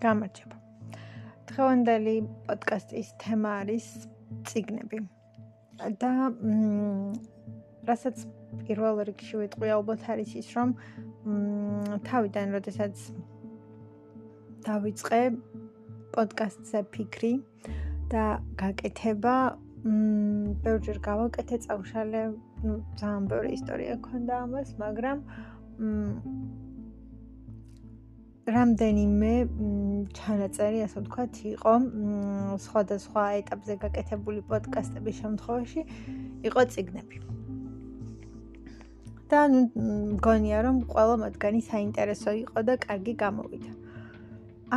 გამარჯობა. დღევანდელი პოდკასტის თემა არის ციგნები. და რასაც პირველ რიგში ვიტყვი ალბათ არის ის, რომ თავიდან, როდესაც დავიწყე პოდკასტზე ფიქრი და გაკეთება, მ ბევრჯერ გავაკეთე, წავშალე, ну, ძალიან ბევრი ისტორია ქონდა ამას, მაგრამ მ რამდენიმე ჩანაწერი, ასე ვთქვათ, იყო სხვადასხვა ეტაპზე გაკეთებული პოდკასტების შემთხვევაში, იყო ციგნები. და ნუ მგონია, რომ ყველა მათგანი საინტერესო იყო და კარგი გამოვიდა.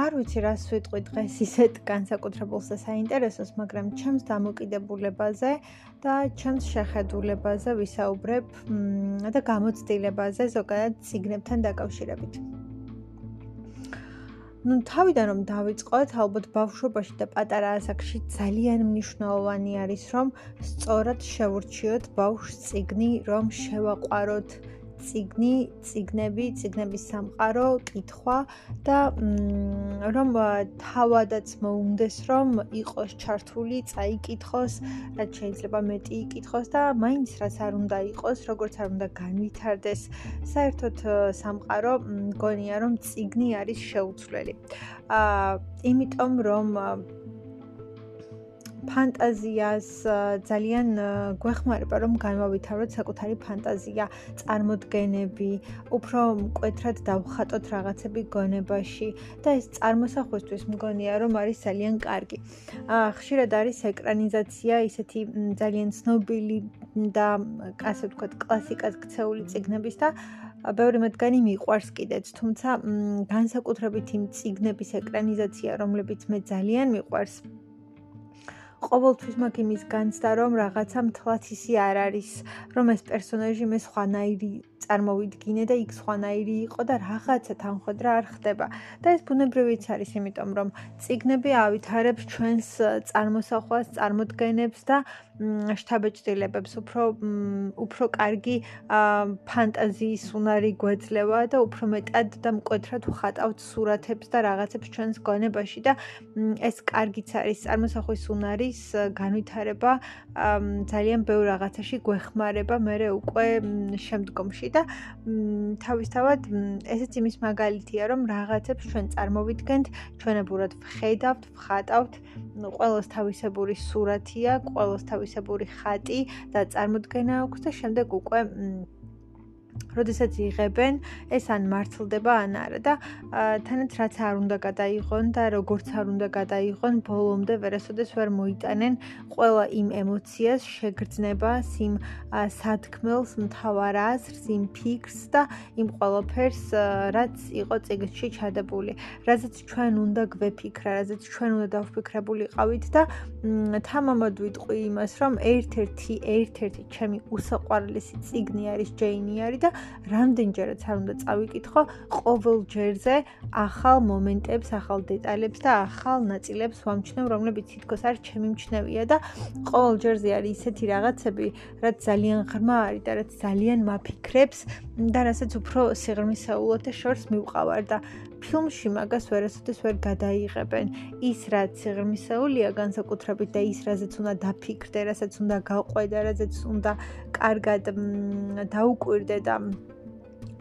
არ ვიცი რას ვიტყვი დღეს ისეთ განსაკუთრებულს და საინტერესოს, მაგრამ ჩემს დამოკიდებულებაზე და ჩემს შეხედულებაზე ვისაუბრებ და გამოცდილებაზე ზოგადად ციგნებთან დაკავშირებით. Ну თავიდან რომ დავიწყოთ ალბათ ბავშვობაში და პატარა ასაკში ძალიან მნიშვნელოვანი არის რომ სწორად შევურჩიოთ ბავშვს ციგნი რომ შევაყვაროთ ციგნი, ციგნები, ციგნების სამყარო, კითხვა და რომ თავადაც მოუნდეს რომ იყოს ჩართული, წაიკითხოს, რაც შეიძლება მეტი იკითხოს და მაინც რაც არ უნდა იყოს, როგორც არ უნდა განვითარდეს საერთოდ სამყარო, მგონია რომ ციგნი არის შეუცვლელი. აა იმიტომ რომ ფანტაზიას ძალიან გვეხმარება რომ განვავითაროთ საკუთარი ფანტაზია, წარმოდგენები, უფრო მკვეთრად დავხატოთ რაღაცები გონებაში და ეს წარმოსახვისთვის მგონია რომ არის ძალიან კარგი. აა ხშირად არის ეკრანიზაცია ისეთი ძალიან ცნობილი და ასე ვთქვათ კლასიკად ქცეული ციგნების და ბევრი მათგანი მიყვარს კიდეც, თუმცა განსაკუთრებით იმ ციგნების ეკრანიზაცია, რომლებიც მე ძალიან მიყვარს, ყოველთვის მაქვს იმის განცდა, რომ რაღაცა მთლად ისი არ არის, რომ ეს პერსონაჟი მე სხვანაირი წარმოვიდგინე და იქ სხვანაირი იყო და რაღაცა თანხოდრა არ ხდება. და ეს ბუნებრივიც არის, იმიტომ რომ ციგნები ავითარებს ჩვენს წარმოსახვას, წარმოდგენებს და შთაბეჭდილებებს, უფრო უფრო კარგი ფანტაზიის უნარი გვეძლევა და უფრო მეტად და მკვეთრად ვხატავთ სურათებს და რაღაცებს ჩვენს გონებაში და ეს კარგიც არის. წარმოსახვის უნარის განვითარება ძალიან ბევრ რაღაცაში გვეხმარება მე უკვე შემდგომში და თავისთავად ესეც იმის მაგალითია, რომ რაღაცებს ჩვენ წარმოვიდგენთ, ჩვენებურად ვხედავთ, ვხატავთ, ყოველს თავისებური სურათია, ყოველს თავისებური ხატი და წარმოდგენა აქვს და შემდეგ უკვე როდესაც იღებენ, ეს ან მართლდება ან არა და თანაც რაც არ უნდა გადაიღონ და როგორც არ უნდა გადაიღონ, ბოლომდე ვერასოდეს ვერ მოიტანენ ყველა იმ ემოციას, შეგრძნებას, იმ სათქმელს, მთავარ აზრს, იმ ფიქრს და იმ ყველაფერს, რაც იყო წიგნში ჩადებული. რაზეც ჩვენ უნდა გვეფიქრა, რაზეც ჩვენ უნდა დავფიქრებულიყავით და თამამად ვიტყვი იმას, რომ ერთ-ერთი ერთ-ერთი ჩემი უსაყვარლესი წიგნი არის ჯეინი არის და რამდენჯერაც არ უნდა წავიკითხო ყოველ ჯერზე ახალ მომენტებს, ახალ დეტალებს და ახალ ნაწილებს ვამჩნევ, რომლებიც თითქოს არ ჩემი მჩნევია და ყოველ ჯერზე არის ისეთი რაღაცები, რაც ძალიან ღრმა არის და რაც ძალიან მაფიქრებს და რასაც უფრო სიღრმისეულად და შორს მივყავარ და ფილმში მაგას ვერასოდეს ვერ გადაიღებენ. ის რაც სიღრმისეულია განსაკუთრებით და ის რაზეც უნდა დაფიქრდე, რასაც უნდა გაყვედე, რაზეც უნდა კარგად დაუკვირდე და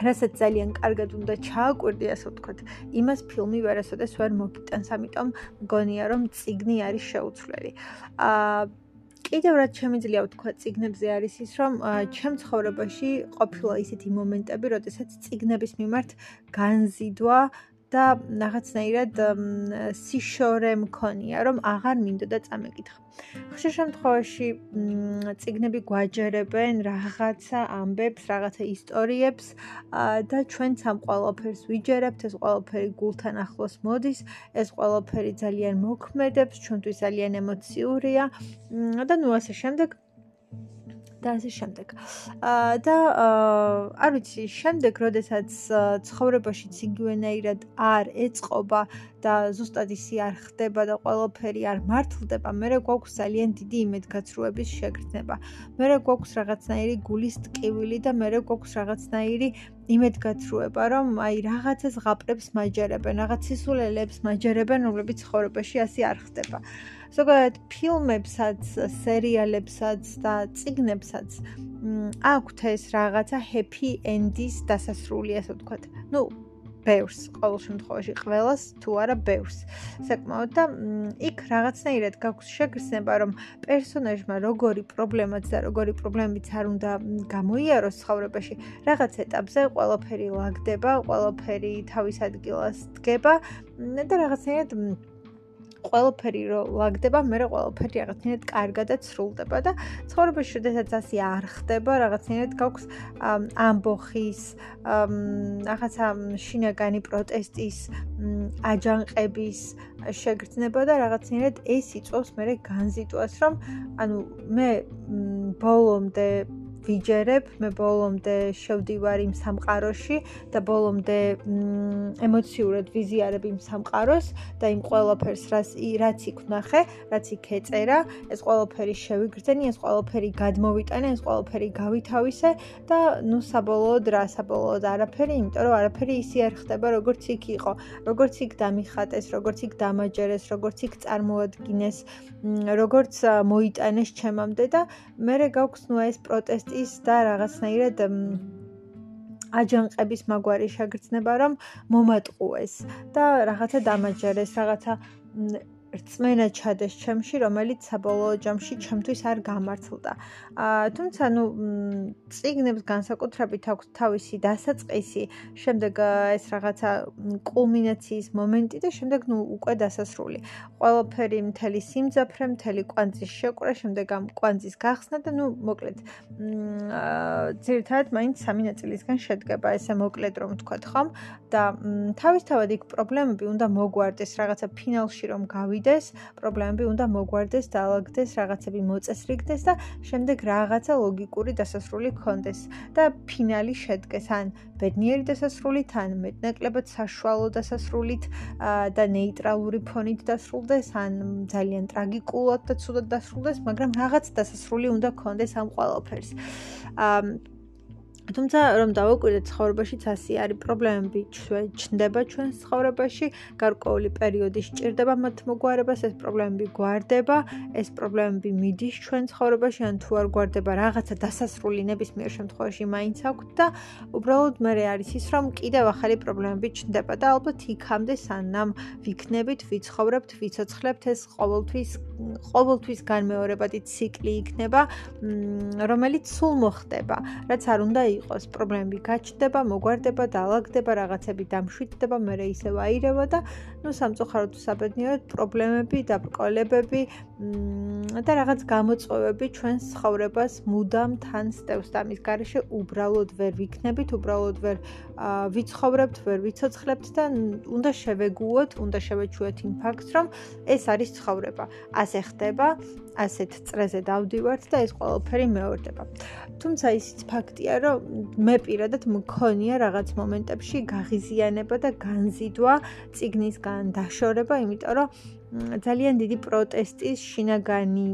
რასაც ძალიან კარგად უნდა ჩააკვირდე, ასე ვთქვათ, იმას ფილმი ვერასოდეს ვერ მოგიტანს, ამიტომ მგონია რომ ციგნი არის შეუცვლელი. აა კიდევ რაც შემიძლია ვთქვა ციგნებზე არის ის, რომ ჩემ ცხოვრებაში ყოფილა ისეთი მომენტები, როდესაც ციგნების მიმართ განზიდვა და რაღაცნაირად სიშორე მქონია, რომ აღარ მინდოდა წამეკითხა. ხშირ შემთხვევაში ციგნები გვაჯერებენ რაღაცა ამბებს, რაღაცა ისტორიებს და ჩვენც ამ ყველაფერს ვიჯერებთ, ეს ყველაფერი გულთან ახლოს მოდის, ეს ყველაფერი ძალიან მოქმედებს, ჩვენთვის ძალიან ემოციურია და ნუ ასე შემდეგ და ასე შემდეგ. აა და არ ვიცი, შემდეგ როდესაც ცხოვრებაში ციგვენაირად არ ეწყობა და ზუსტად ისი არ ხდება და ყველაფერი არ მართლდება, მე გვაქვს ძალიან დიდი იმედგაცრუების შეგრძნება. მე გვაქვს რაღაცნაირი გულის ტკივილი და მე გვაქვს რაღაცნაირი იმედგაცრუება, რომ აი რაღაცას ღაპრებს მაჯერებენ, რაღაც სისულელებს მაჯერებენ, რომლებიც ცხოვრებაში ასე არ ხდება. ზოგადად ფილმებსაც, სერიალებსაც და წიგნებსაც აქვთ ეს რაღაცა happy end-ის დასასრული, ასე ვთქვათ. ну ბევრს, ყოველ შემთხვევაში ყველას თუ არა ბევრს. საკმაოდ და იქ რაღაცნაირად გაქვს შეგრძნება, რომ პერსონაჟმა როგორი პრობლემაც და როგორი პრობლემებიც არ უნდა გამოიაროს ცხოვრებაში, რაღაც ეტაპზე ყველაფერი ლაგდება, ყველაფერი თავის ადგილას დგება და რაღაცნაირად ყველაფერი რო ლაგდება, მე რა ყველაფერი რაღაცნაირად კარგადაც სრულდება და ცხოვრებაში შესაძაც ასე არ ხდება, რაღაცნაირად გაქვს ამბოხის, რაღაცა შინაგანი პროტესტის, აჯანყების შეგრძნება და რაღაცნაირად ეს იწვევს მე განზიტვას, რომ ანუ მე ბოლომდე ვიჯერებ, მე ბოლომდე შევდივარ იმ სამყაროში და ბოლომდე ემოციურად ვიზიარებ იმ სამყაროს და იმ ყველაფერს, რაც რაც იქ ვნახე, რაც იქ ეწერა, ეს ყველაფერი შევიგრძენი, ეს ყველაფერი გადმოვიტანე, ეს ყველაფერი გავითავისე და ნუ საბოლოოდ რა, საბოლოოდ არაფერი, იმიტომ რომ არაფერი ისე არ ხდება, როგორც იქ იყო, როგორც იქ დამიხატეს, როგორც იქ დამაჯერეს, როგორც იქ წარმოადგინეს, როგორც მოიტანეს ჩემამდე და მე გაქვს ნუ ეს პროტესტი ის და რაღაცნაირად აჯანყების მაგვარი შეგრძნება რომ მომატყუეს და რაღაცა დამაჯერეს, რაღაცა რწმენა ჩადეს ჩემში, რომელიც საბოლოო ჯამში ჩემთვის არ გამართლდა. აა თუმცა ნუ ციგნებს განსაკუთრებით აქვს თავისი დასაწყისი, შემდეგ ეს რაღაცა კულმინაციის მომენტი და შემდეგ ნუ უკვე დასასრული. ყველაფერი მთელი სიმძაფრე, მთელი კვანძის შეკვრა, შემდეგ ამ კვანძის გახსნა და ნუ მოკლედ აა ძირთად მაინც სამი ნაწილისგან შედგება, ესე მოკლედ რომ ვთქვათ ხომ და თავისთავად იქ პრობლემები უნდა მოგვარდეს რაღაცა ფინალში რომ გავი მოვიდეს, პრობლემები უნდა მოგვარდეს, დაალაგდეს, რაღაცები მოწესრიგდეს და შემდეგ რაღაცა ლოგიკური დასასრული გქონდეს და ფინალი შედგეს ან ბედნიერი დასასრულით, ან მეტნაკლებად საშუალო დასასრულით და ნეიტრალური ფონით დასრულდეს, ან ძალიან ტრაგიკულად და ცუდად დასრულდეს, მაგრამ რაღაც დასასრული უნდა გქონდეს ამ ყველაფერს. აა თუმცა რომ დავაკვირდეთ ცხოვრებაშიც ასე არის პრობლემები. ჩნდება ჩვენს ცხოვრებაში გარკვეული პერიოდი სჭირდება მათ მოგვარებას ეს პრობლემები გვარდება ეს პრობლემები მიდის ჩვენ ცხოვრებაში ან თუ არ გვარდება რაღაცა დასასრული ნებისმიერ შემთხვევაში მაინც აქვს და უბრალოდ მე არის ის რომ კიდევ ახალი პრობლემები ჩნდება და ალბათ იქამდე სანამ ვიქნებით ვიცხოვრებთ ვიცოცხლებთ ეს ყოველთვის ყოველთვის განმეორებადი ციკლი იქნება რომელიც სულ მოხდება რაც არ უნდა იყოს პრობლემები გაჩნდება, მოგვარდება, დაალაგდება, რაღაცები დამშვიდდება, მე რა ისევ აირევა და ну სამწუხაროდ საბედნიეროდ პრობლემები და ბრკოლებები და რაღაც გამოწვევები ჩვენს ცხოვრებას მუდამ თან სტევს და მის garaშე უბრალოდ ვერ ვიქნებით, უბრალოდ ვერ ვიცხოვრებთ, ვერ ვიცოცხლებთ და უნდა შევეგუოთ, უნდა შევეჩუეთ იმ ფაქტს, რომ ეს არის ცხოვრება. ასე ხდება, ასეთ წრეზე დავდივართ და ეს ყველაფერი მეორდება. თუმცა ისიც ფაქტია, რომ მე პირადად მქონია რაღაც მომენტებში გაღიზიანება და განზიდვა ციგნისგან დაშორება, იმიტომ რომ ძალიან დიდი პროტესტის შინაგანი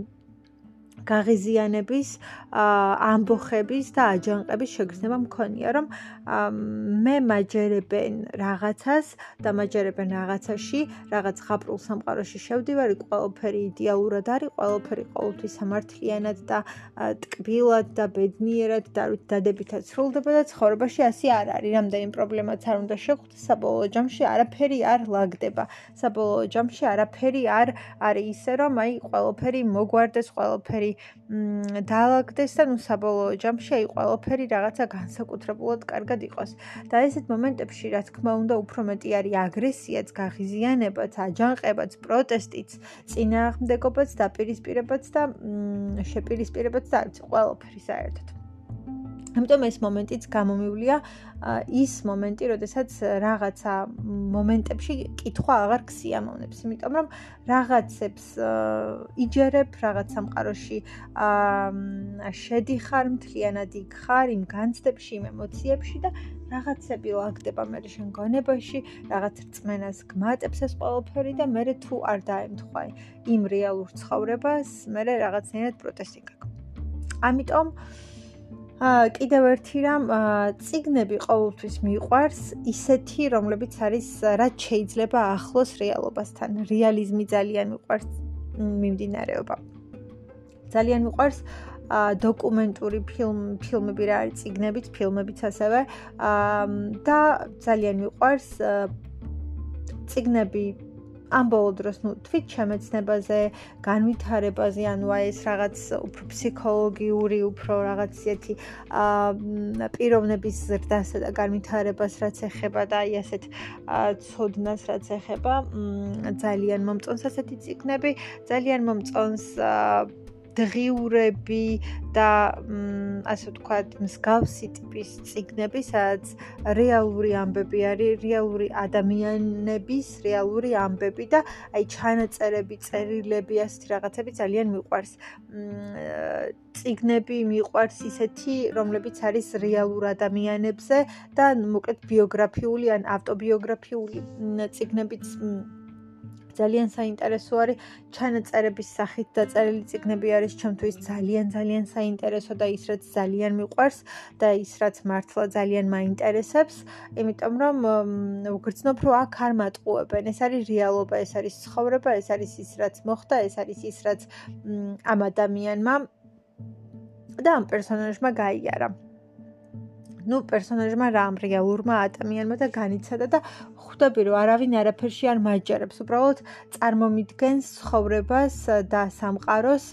გაღიზიანების, ამბოხების და აჯანყების შეგრძნება მქონია, რომ მე მაჯერებენ რაღაცას და მაჯერებენ რაღაცაში, რაღაც ღაპრულ სამყაროში შევდივარი, ყველაფერი იდეალურად არის, ყველაფერი ყოველთვის სამართლიანად და ტკბილად და ბედნიერად და დადებითად სრულდება და ცხოვრებაში ასე არ არის. რამდენი პრობლემაც არ უნდა შეხვდეს, საბოლოო ჯამში არაფერი არ ლაგდება. საბოლოო ჯამში არაფერი არ არის ისე, რომ აი ყველაფერი მოგვარდეს, ყველაფერი დაალაგდეს და ნუ საბოლოო ჯამში აი ყველაფერი რაღაცა განსაკუთრებულად კარგად იყოს. და ესეთ მომენტებში, რა თქმა უნდა, უფრო მეტი არის აგრესიაც, გაღიზიანებაც, აჯანყებაც, პროტესტიც, წინააღმდეგობაც, დაპირისპირებაც და შეპირისპირებაც და არც ყველაფერი საერთოდ. ამიტომ ეს მომენტიც გამომივლია ის მომენტი, როდესაც რაღაცა მომენტებში კითხვა აღარ ქსიამოვნებს, იმიტომ რომ რაღაცებს იჯერებ, რაღაც სამყაროში შედიხარ, მთლიანად იქხარ იმ განცდებში, იმ ემოციებში და რაღაცები ლაგდება მე შენ გონებაში, რაღაც რწმენას გმატებს ეს ყველაფერი და მე თუ არ დაემთხვა იმ რეალურ ცხოვრებას, მე რაღაცნაირად პროტესტი გაქვს. ამიტომ აა კიდევ ერთი რამ, ციგნები ყოველთვის მიყვარს ისეთი, რომლებიც არის რაც შეიძლება ახლოს რეალობასთან. რეალიზმი ძალიან მიყვარს მიმდინარეობა. ძალიან მიყვარს ა დოკუმენტური ფილმ ფილმები რა არის ციგნებიც, ფილმებიც ასევე. და ძალიან მიყვარს ციგნები ამ ბოლო დროს ნუ თვით შემეცნებაზე, განვითარებაზე, ანუ აი ეს რაღაც უფრო ფსიქოლოგიური, უფრო რაღაც ისეთი აა პიროვნების ზრდასა და განვითარებას რაც ეხება და აი ასეთ ცოდნას რაც ეხება, ძალიან მომწონს ასეთი ციგნები, ძალიან მომწონს აა დღიურები და ასე ვთქვათ, მსგავსი ტიპის ციგნები, სადაც რეალური ამბები არის, რეალური ადამიანების რეალური ამბები და აი ჩანაწერები, წერილები, ასეთი რაღაცები ძალიან მიყვარს. ციგნები მიყვარს ისეთი, რომლებიც არის რეალურ ადამიანებზე და მოკლედ ბიოგრაფიული ან ავტობიოგრაფიული ციგნებიც ძალიან საინტერესო არის. ჩანაწერების სახით დაწერილი ციგნები არის ჩემთვის ძალიან ძალიან საინტერესო და ის რაც ძალიან მიყვარს და ის რაც მართლა ძალიან მაინტერესებს იმიტომ რომ ვგრძნობ რომ აქ არ მატყუებენ. ეს არის რეალობა ეს არის ცხოვრება ეს არის ის რაც მოხდა ეს არის ის რაც ამ ადამიანმა და ამ პერსონაჟმა გაიარა ну პერსონაჟმა რამ რეალურმა ადამიანმა და განიცადა და ხვდები რომ არავინ არაფერში არ მაჯერებს უბრალოდ წარმომიდგენს ცხოვრებას და სამყაროს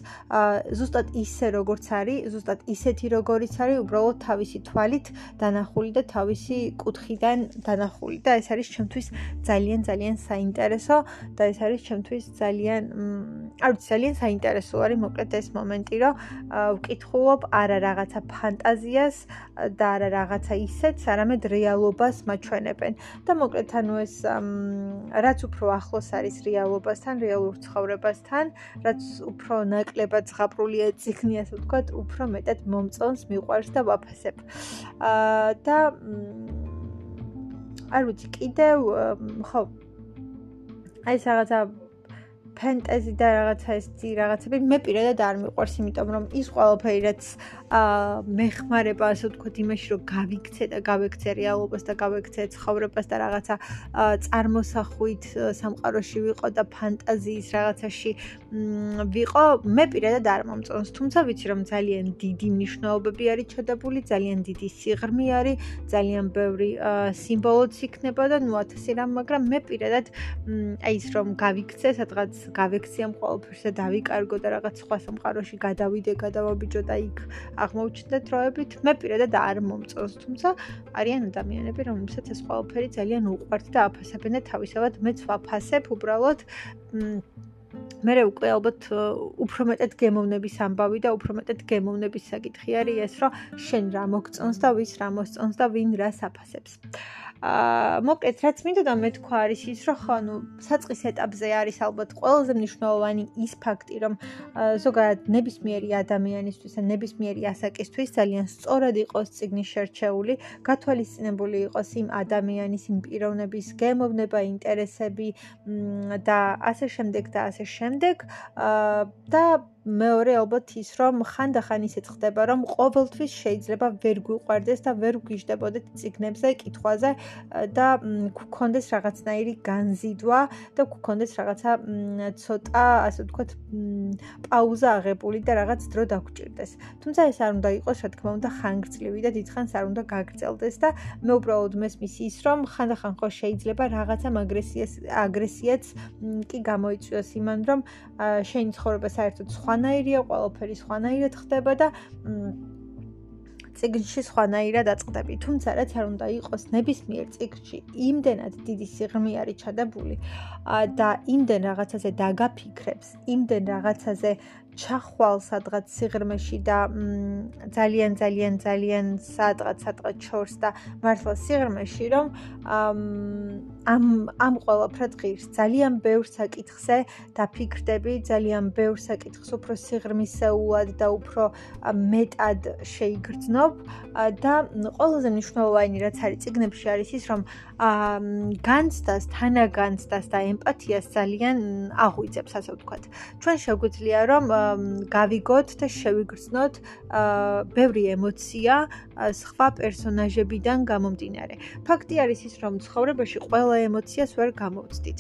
ზუსტად ისე როგორც არის ზუსტად ისეთი როგორიც არის უბრალოდ თავისი თვალით დანახული და თავისი კუთხიდან დანახული და ეს არის ჩემთვის ძალიან ძალიან საინტერესო და ეს არის ჩემთვის ძალიან არ ვიცი ძალიან საინტერესო არის მოკლედ ეს მომენტი რომ ვკითხულობ არა რაღაცა ფანტაზიას და არა რაღაცა ისეთ, არამედ რეალობას მაჩვენებენ. და მოკლედ ანუ ეს რაც უფრო ახლოს არის რეალობასთან, რეალურ ცხოვრებასთან, რაც უფრო ნაკლებად ზღაპრულია ციხნი, ასე ვთქვათ, უფრო მეტად მომწონს, მიყვარს და ვაფასებ. აა და არ ვიცი, კიდევ ხო აი ეს რაღაცა ფენტეზი და რაღაცა ეს ძი რაღაცები. მე პირადად არ მიყვარს, იმიტომ რომ ის ყველაფერი რაც აა მეხმარება ასე ვთქვათ იმაში რომ გავიქცე და გავექცე რეალობას და გავექცე ცხოვრებას და რაღაცა წარმოსახვით სამყაროში ვიყო და ფანტაზიის რაღაცაში ვიყო მე პირადად არ მომწონს. თუმცა ვიცი რომ ძალიან დიდი მნიშვნელობები არის ჩადებული ძალიან დიდი სიღრმე არის ძალიან ბევრი სიმბოლოც იქნება და ნუ ათასი რამ მაგრამ მე პირადად აი ის რომ გავიქცე სადღაც გავექცე ამ ყოველფერს და დავიკარგო და რაღაც სხვა სამყაროში გადავიდე გადავაბიჯო და იქ აღმოჩნდა დროებით მე პირადად არ მომწონს თუმცა არიან ადამიანები რომლებსაც ეს ყველაფერი ძალიან უყვართ და აფასებენ და თავისავად მეც ვაფასებ უბრალოდ მე უკვე ალბათ უფრო მეტად გემოვნების ამბავი და უფრო მეტად გემოვნების საკითხი არის ეს რომ შენ რა მოგწონს და ვის რა მოსწონს და ვინ რას აფასებს. აა მოკლედ რაც მინდოდა მე თქვა არის ის რომ ხო ნუ საწყის ეტაპზე არის ალბათ ყველაზე მნიშვნელოვანი ის ფაქტი რომ ზოგადად ნებისმიერი ადამიანისთვის ან ნებისმიერი ასაკისთვის ძალიან სწორად იყოს ციგნის შერჩეული, გათვალისწინებული იყოს იმ ადამიანის იმ პიროვნების გემოვნება, ინტერესები და ასე შემდეგ და ასე შემდეგ აა და მეორე ალბათ ის რომ ხანდახან ისეც ხდება რომ ყოველთვის შეიძლება ვერ გვიყვარდეს და ვერ გვიждებოდეთ ციგნებზე კითხვაზე და გქონდეს რაღაცნაირი განზიდვა და გქონდეს რაღაცა ცოტა ასე ვთქვათ პაუზა აღებული და რაღაც დრო დაგჭირდეს. თუმცა ეს არ უნდა იყოს რა თქმა უნდა ხანგრძლივი და დიდხანს არ უნდა გაგრძელდეს და მე უბრალოდ მესმის ის რომ ხანდახან ხო შეიძლება რაღაცა აგრესიას აგრესიაც კი გამოიწვიოს იმან რომ შენი ცხოვრება საერთოდ სხვა სხვანაირია, ყველაფერი სხვანაირად ხდება და ციგნში სხვანაირად აწყდები. თუმცა რაც არ უნდა იყოს ნებისმიერ ციგნში, იმდენად დიდი სიღრმე არის ჩადებული და იმდენ რაღაცაზე დაგაფიქრებს, იმდენ რაღაცაზე ჩახვალ სადღაც სიღრმეში და ძალიან ძალიან ძალიან სადღაც სადღაც ჩორს და მართლა სიღრმეში რომ ამ ამ ყველაფრად ღირს. ძალიან ბევრ საკითხზე დაფიქრდები ძალიან ბევრ საკითხს უფრო სიღრმისეულად და უფრო მეტად შეიგრძნობ. და ყველაზე მნიშვნელოვანი რაც არის ციგნებში არის ის რომ განცდას თანაგანცდას და ემპათიას ძალიან აღვიძებს ასე ვთქვათ. ჩვენ შეგვიძლია რომ გავიგოთ და შევიგრძნოთ ბევრი ემოცია სხვა პერსონაჟებიდან გამომდინარე. ფაქტი არის ის, რომ ცხოვრებაში ყველა ემოციას ვერ გამოვცდით.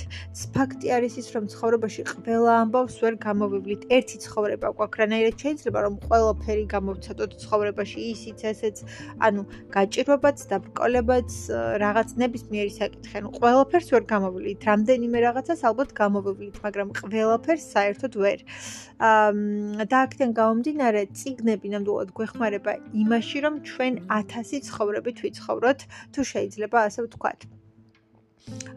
ფაქტი არის ის, რომ ცხოვრებაში ყველა ამბავს ვერ გამოვივლით. ერთი ცხოვრება გვაქვს, რანაირად შეიძლება რომ ყველაფერი გამოვცადოთ ცხოვრებაში ისიც ესეც, ანუ გაჭირვებაც და ბრკოლებაც რაღაც ნებისმიერი საკითხი, ანუ ყველაფერს ვერ გამოვივლით. რამდენიმე რაღაცას ალბათ გამოვივლით, მაგრამ ყველაფერს საერთოდ ვერ. და აქედან გამომდინარე, ციგნები ნამდვილად გვეხმარება იმაში, რომ ჩვენ 1000 ცხოვრებით ვიცხოვროთ, თუ შეიძლება ასე ვთქვათ.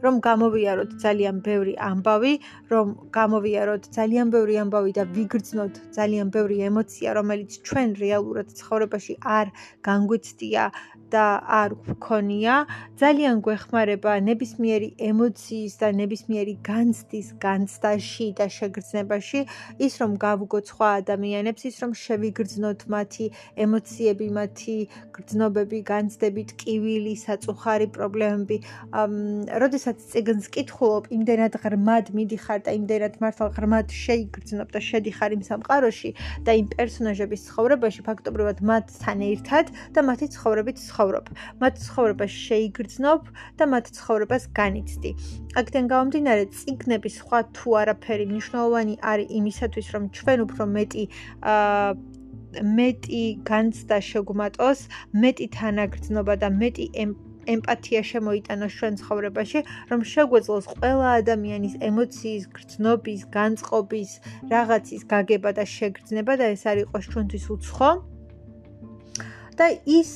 რომ გამოვიაროთ ძალიან ბევრი ამბავი, რომ გამოვიაროთ ძალიან ბევრი ამბავი და ვიგრძნოთ ძალიან ბევრი ემოცია, რომელიც ჩვენ რეალურად ცხოვრებაში არ განგვიცდია და არ გქონია, ძალიან გვეხმარება ნებისმიერი ემოციის და ნებისმიერი განცდის განცდაში და შეგრძნებაში, ის რომ გავუგოთ სხვა ადამიანებს, ის რომ შევიგრძნოთ მათი ემოციები, მათი გრძნობები, განცდები, ტკივილი, საწუხარი პრობლემები. როდესაც ციგნს კითხულობ, იმდენად ღრმად მიდიხარ და იმდენად მართლა ღრმად შეიგრძნობ და შედიხარ იმ სამყაროში და იმ პერსონაჟების ცხოვრებაში, ფაქტობრივად მათთან ერთად და მათი ცხოვრებით ცხოვრობ. მათ ცხოვრებას შეიგრძნობ და მათ ცხოვრებას განიცდი. აქედან გამომდინარე, ციგნების სხვა თუ არაფერი მნიშვნელოვანი არის იმისათვის, რომ ჩვენ უფრო მეტი აა მეტი განცდა შეგვმატოს, მეტი თანაგრძნობა და მეტი ემპათია შემოიტანოს ჩვენ ცხოვრებაში, რომ შეგვეძლოს ყველა ადამიანის ემოციის, გრძნობის, განწყობის, რაღაცის გაგება და შეგრძნება და ეს არ იყოს ჩვენთვის უცხო. და ის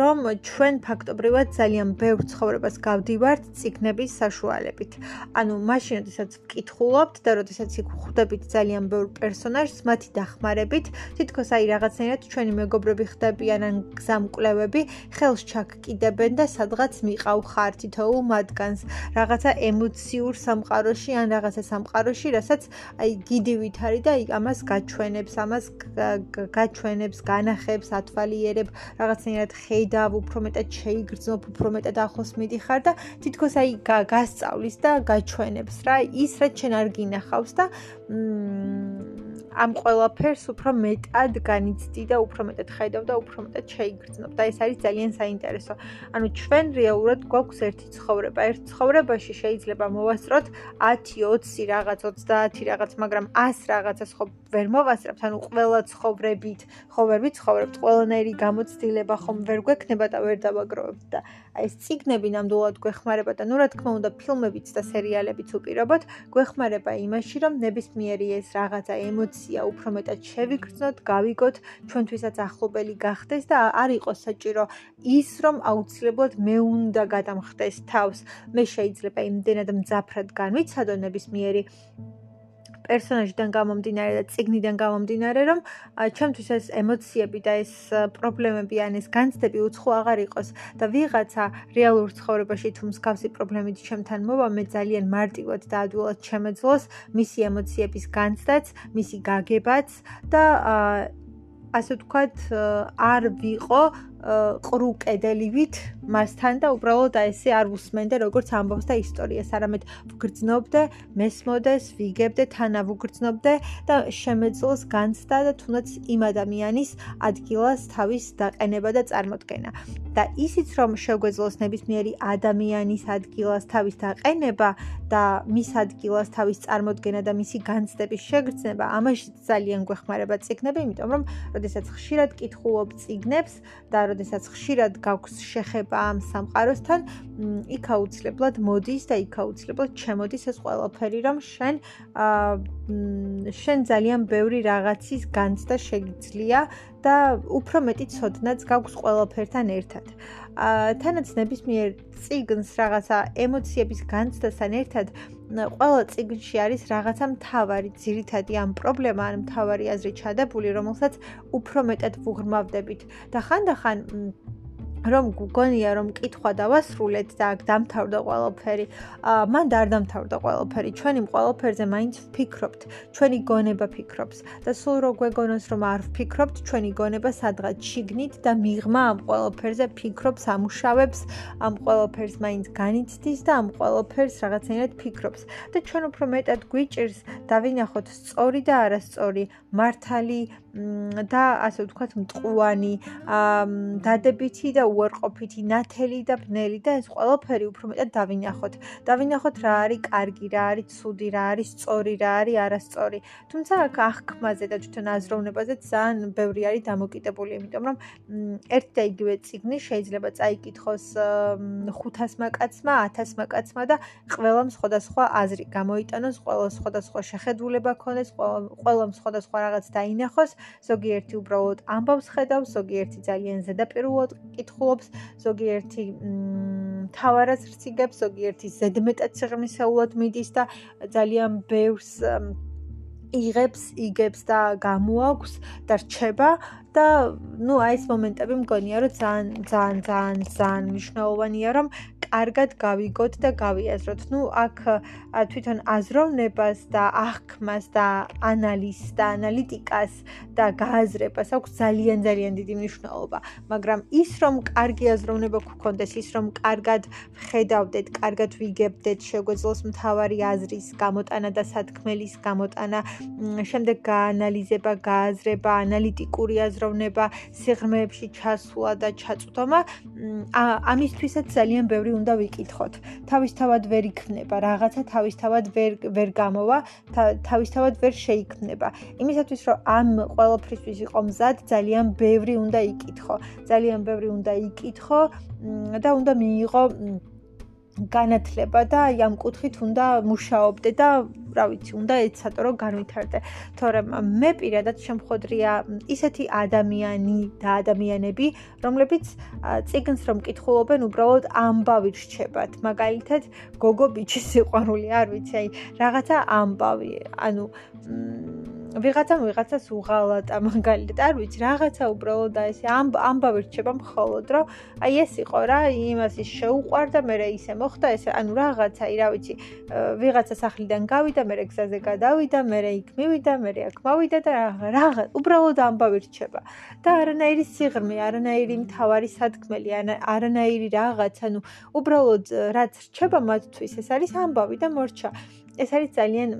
რომ ჩვენ ფაქტობრივად ძალიან ბევრ ცხოვრებას გავდივართ ციგნების საშუალებით. ანუ მაშინ როდესაც ვკითხულობთ და როდესაც იქ ხვდებით ძალიან ბევრ პერსონაჟს, მათი დახმარებით, თითქოს აი რაღაცნაირად ჩვენი მეგობრები ხდებიან ან გზამკვლევები, ხელს ჩაგკიდებენ და სადღაც მიყავ ხარ თითოეულ მათგანს, რაღაცა ემოციურ სამყაროში ან რაღაცა სამყაროში, რასაც აი გიდივით არის და აი ამას გაჩვენებს, ამას გაჩვენებს, განახებს, ათვალიერებს რაღაცნაირად ხედავ, უფრო მეტად შეიგრძნობ, უფრო მეტად ახლოს მიდიხარ და თითქოს აი გასწავლის და გაჩვენებს რა, ის რაც შენ არ გინახავს და მ ამ ყველაფერს უფრო მეტად განიცდი და უფრო მეტად ხედავ და უფრო მეტად შეიგრძნობ და ეს არის ძალიან საინტერესო. ანუ ჩვენ რეალურად გვაქვს ერთი ცხოვრება. ერთ ცხოვრებაში შეიძლება მოვასწროთ 10, 20 რაღაც, 30 რაღაც, მაგრამ 100 რაღაცას ხო ვერ მოვასწრებთ. ანუ ყველა ცხოვრებით, ხო ვერ ვიცხოვრებთ, ყველანაირი გამოცდილება ხომ ვერ გვექნება და ვერ დავაგროვებთ და ეს ციგნები ნამდვილად გვეხმარება და ნუ რა თქმა უნდა ფილმებიც და სერიალებიც უპირობოდ გვეხმარება იმაში, რომ ნებისმიერი ეს რაღაცა ემოცია ემოცია უფრო მეტად შევიგრძნოთ, გავიგოთ, ჩვენთვისაც ახლობელი გახდეს და არ იყოს საჭირო ის, რომ აუცილებლად მე უნდა გადამხდეს თავს. მე შეიძლება იმდენად მძაფრად განვიცადო ნებისმიერი პერსონაჟიდან გამომდინარე და ციგნიდან გამომდინარე, რომ ჩემთვის ეს ემოციები და ეს პრობლემები ან ეს განცდები უცხო აღარ იყოს. და ვიღაცა რეალურ ცხოვრებაში თუ მსგავსი პრობლემით ჩემთან მოვა, მე ძალიან მარტივად და ადვილად შემეძლოს მისი ემოციების განცდაც, მისი გაგებაც და ასე ვთქვათ, არ ვიყო ყრუ კედელივით მასთან და უბრალოდ ესე არ უსმენდე როგორც ამბობს და ისტორიას, არამედ ვგრძნობდე, მესმოდეს, ვიგებდე, თანავუგრძნობდე და შემეძლოს განცდა და თუნდაც იმ ადამიანის ადგილას თავის დაყენება და წარმოქმნა. და ისიც რომ შეგვეძლოს ნებისმიერი ადამიანის ადგილას თავის დაყენება და მის ადგილას თავის წარმოქმნა და მისი განცდების შეგრძნება, ამაში ძალიან გვეხმარება ციგნები, იმიტომ რომ, როდესაც ხშირად კითხულობ ციგნებს და როდესაც ხშირად გაქვს შეხება ამ სამყაროსთან, იქ აუცილებლად მოდის და იქ აუცილებლად ჩემოდის ეს ყველაფერი, რომ შენ შენ ძალიან ბევრი რაღაცის განცდა შეგიძლია და უფრო მეტი ცოდნაც გაქვს ყველაფერთან ერთად. თანაც ნებისმიერ ციგნს რაღაცა ემოციების განცდასთან ერთად ყველა ციგნში არის რაღაცა მთავარი, ძირითადი ამ პრობლემა, ან მთავარი აზრი ჩადებული, რომელსაც უფრო მეტად ვუღრმავდებით. და ხანდახან რომ გგონია რომ კითხვა დავასრულეთ და აქ დამთავრდა ყველაფერი, აა მან არ დამთავრდა ყველაფერი. ჩვენი ყველაფერზე მაინც ვფიქრობთ, ჩვენი გონება ფიქრობს და სულ რო გვეგონოს რომ არ ვფიქრობთ, ჩვენი გონება სადღაც შიგნით და მიღმა ამ ყველაფერზე ფიქრობს, ამუშავებს, ამ ყველაფერს მაინც განიცდის და ამ ყველაფერს რაღაცნაირად ფიქრობს. და ჩვენ უფრო მეტად გვიჭირს დავინახოთ სწორი და არასწორი, მართალი და ასე ვთქვათ, მტყუანი, აა დადებითი და უარყოფითი, ნათელი და ბნელი და ეს ყველაფერი უფრო მეტად დავინახოთ. დავინახოთ რა არის კარგი, რა არის ცუდი, რა არის სწორი, რა არის არასწორი. თუმცა აქ აღქმაზე და თვითონ აზროვნებაზე ძალიან ბევრი არის დამოკიდებული, იმიტომ რომ ერთ და იგივე ციგნი შეიძლება წაიკითხოს 500-მა კაცმა, 1000-მა კაცმა და ყველამ სხვადასხვა აზრი გამოიტანოს, ყველა სხვადასხვა შეხედულება ქონდეს, ყველამ სხვადასხვა რაღაც დაინახოს. ზოგიერთი უბრალოდ ამბავს ხედავს, ზოგიერთი ძალიან ზედაპირულად კითხულობს, ზოგიერთი თავარას რციგებს, ზოგიერთი ზედმეტად სიღრმისეულად მიდის და ძალიან ბევრს იღებს, იგებს და გამოაქვს და რჩება და ნუ აი ეს მომენტები მგონია რომ ძალიან ძალიან ძალიან ძალიან მნიშვნელოვანია რომ კარგად გავიგოთ და გავიაზროთ. ნუ აქ თვითონ აზროვნებას და აღქმას და ანალიზს და ანალიტიკას და გააზრებას აქვს ძალიან ძალიან დიდი მნიშვნელობა, მაგრამ ის რომ კარგი აზროვნება გქონდეს, ის რომ კარგად ხედავდეთ, კარგად ვიგებდეთ, შეგვეძლოს მთავარი აზრის გამოტანა და სათქმელის გამოტანა, შემდეგ გაანალიზება, გააზრება, ანალიტიკური აზროვნება, სიღრმეებში ჩასვლა და ჩაწვდომა, ამისთვისაც ძალიან ბევრი უნდა ვიკითხოთ. თავისთავად ვერ იქნება, რაღაცა თავისთავად ვერ ვერ გამოვა, თავისთავად ვერ შეიქმნება. იმისათვის რომ ამ ყველაფრისთვის იყო მზად, ძალიან ბევრი უნდა იკითხო. ძალიან ბევრი უნდა იკითხო და უნდა მიიღო განათლება და ამ კუთხით უნდა მუშაობდე და რა ვიცი, უნდა ეცადო რომ განვითარდე. თორემ მე პირადად შემხოდრია ისეთი ადამიანი და ადამიანები, რომლებიც ციგნს რომ კითხულობენ, უბრალოდ ამბავი რჩებათ. მაგალითად, გოგო ბიჩის სიყვარული, არ ვიცი, აი, რაღაცა ამბავი. ანუ ვიღაცამ ვიღაცას უღალატა მაგალითად არ ვიცი რაღაცა უბრალოდ და ესე ამ ამბავი რჩება მხოლოდ რომ აი ეს იყო რა იმას ის შეუყვარდა მე ისე მოხდა ესე ანუ რაღაცა რა ვიცი ვიღაცა სახლიდან გავიდა მე გზაზე გადავიდა მე იქ მივიდა მე აქ მოვიდა და რაღა უბრალოდ ამბავი რჩება და არანაირი სიღრმე არანაირი მთავარი სათქმელი არანაირი რაღაც ანუ უბრალოდ რაც რჩება მათთვის ეს არის ამბავი და მორჩა. ეს არის ძალიან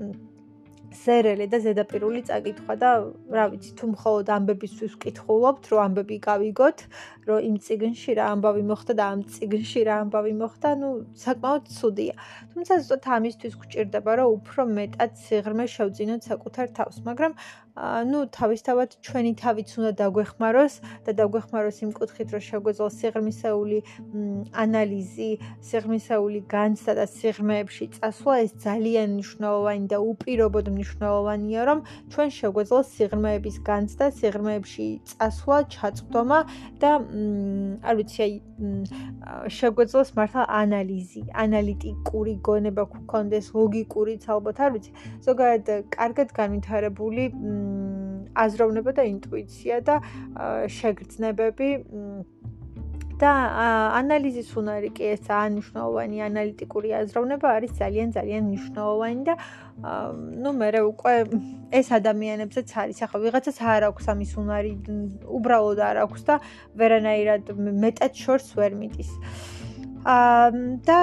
სერელი და ზედაპირული წაკითხვა და რა ვიცი თუ მხოლოდ ამბებისთვის ვკითხულობთ რომ ამბები გავიგოთ რომ იმ ციგნში რა ამბავი მოხდა და ამ ციგნში რა ამბავი მოხდა ნუ საკმაოდ ცუდია. თუმცა ზუსტად ამისთვის გვჭირდება რომ უფრო მეტად სიღრმე შევძინოთ საკუთარ თავს მაგრამ ну თავისთავად ჩვენი თავიც უნდა დაგვეხმაროს და დაგვეხმაროს იმ კუთხით რომ შეგვეძლოს სიღრმისეული ანალიზი, სიღრმისეული განცდა და სიღრმეებში წასვლა. ეს ძალიან მნიშვნელოვანი და უპირობოდ მნიშვნელოვანია რომ ჩვენ შეგვეძლოს სიღრმეების განცდა, სიღრმეებში წასვლა, ჩაწვდომა და არ ვიცი აი შეგვეძლოს მართლა ანალიზი, ანალიტიკური გონება გქონდეს, ლოგიკურიც ალბათ არ ვიცი, ზოგადად კარგად განვითარებული აზროვნება და ინტუიცია და შეგრძნებები და ანალიზის უნარი კი ეს ძალიან მნიშვნელოვანი ანალიტიკური აზროვნება არის ძალიან ძალიან მნიშვნელოვანი და ну მე უკვე ეს ადამიანებსაც არის ახლა ვიღაცას არ აქვს ამის უნარი უბრალოდ არ აქვს და ვერანაირად მეტად შორს ვერ მიდის. აა და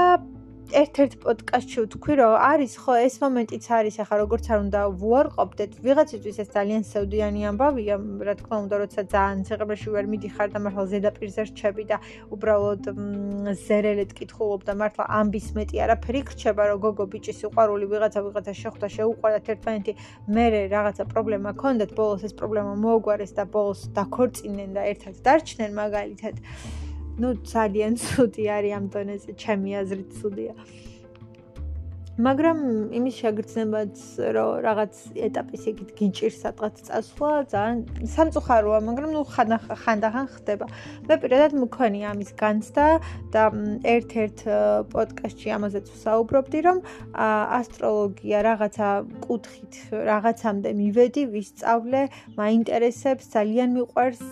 ერთ-ერთ პოდკასტში ვთქვი, რომ არის ხო ეს მომენტიც არის ახლა როგორც არ უნდა ვუარყოფდეთ, ვიღაცისთვის ეს ძალიან სევდიანი ამბავია, რა თქმა უნდა, როცა ძალიან ცეღებაში ვერ მიდიხარ და მართლა ზედაპირზე რჩები და უბრალოდ ზერელეთ კითხულობ და მართლა ამბის მეტი არაფერი გრჩება, რომ გოგო ბიჭი სიყვარული ვიღაცა ვიღაცა შეხვდა, შეუყვარდათ ერთმანეთი, მე რაღაცა პრობლემა ქონდათ, ბოლოს ეს პრობლემა მოუგვარეს და ბოლოს დაქორწინდნენ და ერთად დარჩნენ მაგალითად. Ну ძალიან ცუდი არის ამ დონეზე ჩემი აზრით ცუდია მაგრამ იმის შეგრძნებაც რომ რაღაც ეტაპის იქით გიჭირს სადღაც წასვლა ძალიან სამწუხაროა მაგრამ ნუ ხანდახან ხდება. მე პირადად მქონია ამის განცდა და ერთ-ერთ პოდკასტში ამაზეც ვსაუბრობდი რომ ასტროლოგია რაღაცა კუთხით რაღაცამდე მივედი ვისწავლე მაინტერესებს ძალიან მიყვარს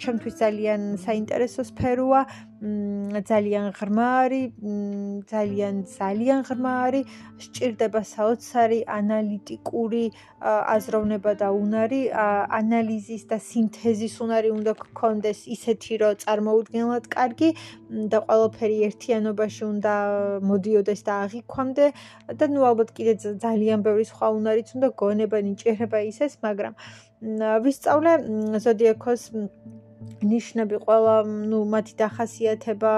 ჩემთვის ძალიან საინტერესო სფეროა ძალიან ღრმა არის, ძალიან ძალიან ღრმა არის, სჭირდება საოცარი ანალიტიკური აზროვნება და უნარი, ანალიზის და სინთეზის უნარი უნდა გქონდეს ისეთი, რომ წარმოუდგენლად კარგი და ყველაფერი ერთიანობაში უნდა მოდიოდეს და აღიქვამდე. და ნუ ალბათ კიდე ძალიან ბევრი სხვა უნარიც უნდა გონება, ნიჭერება ისეს, მაგრამ ვისწავლე ზოდიაქოს ნიშნები ყველა ნუ მათი დახასიათება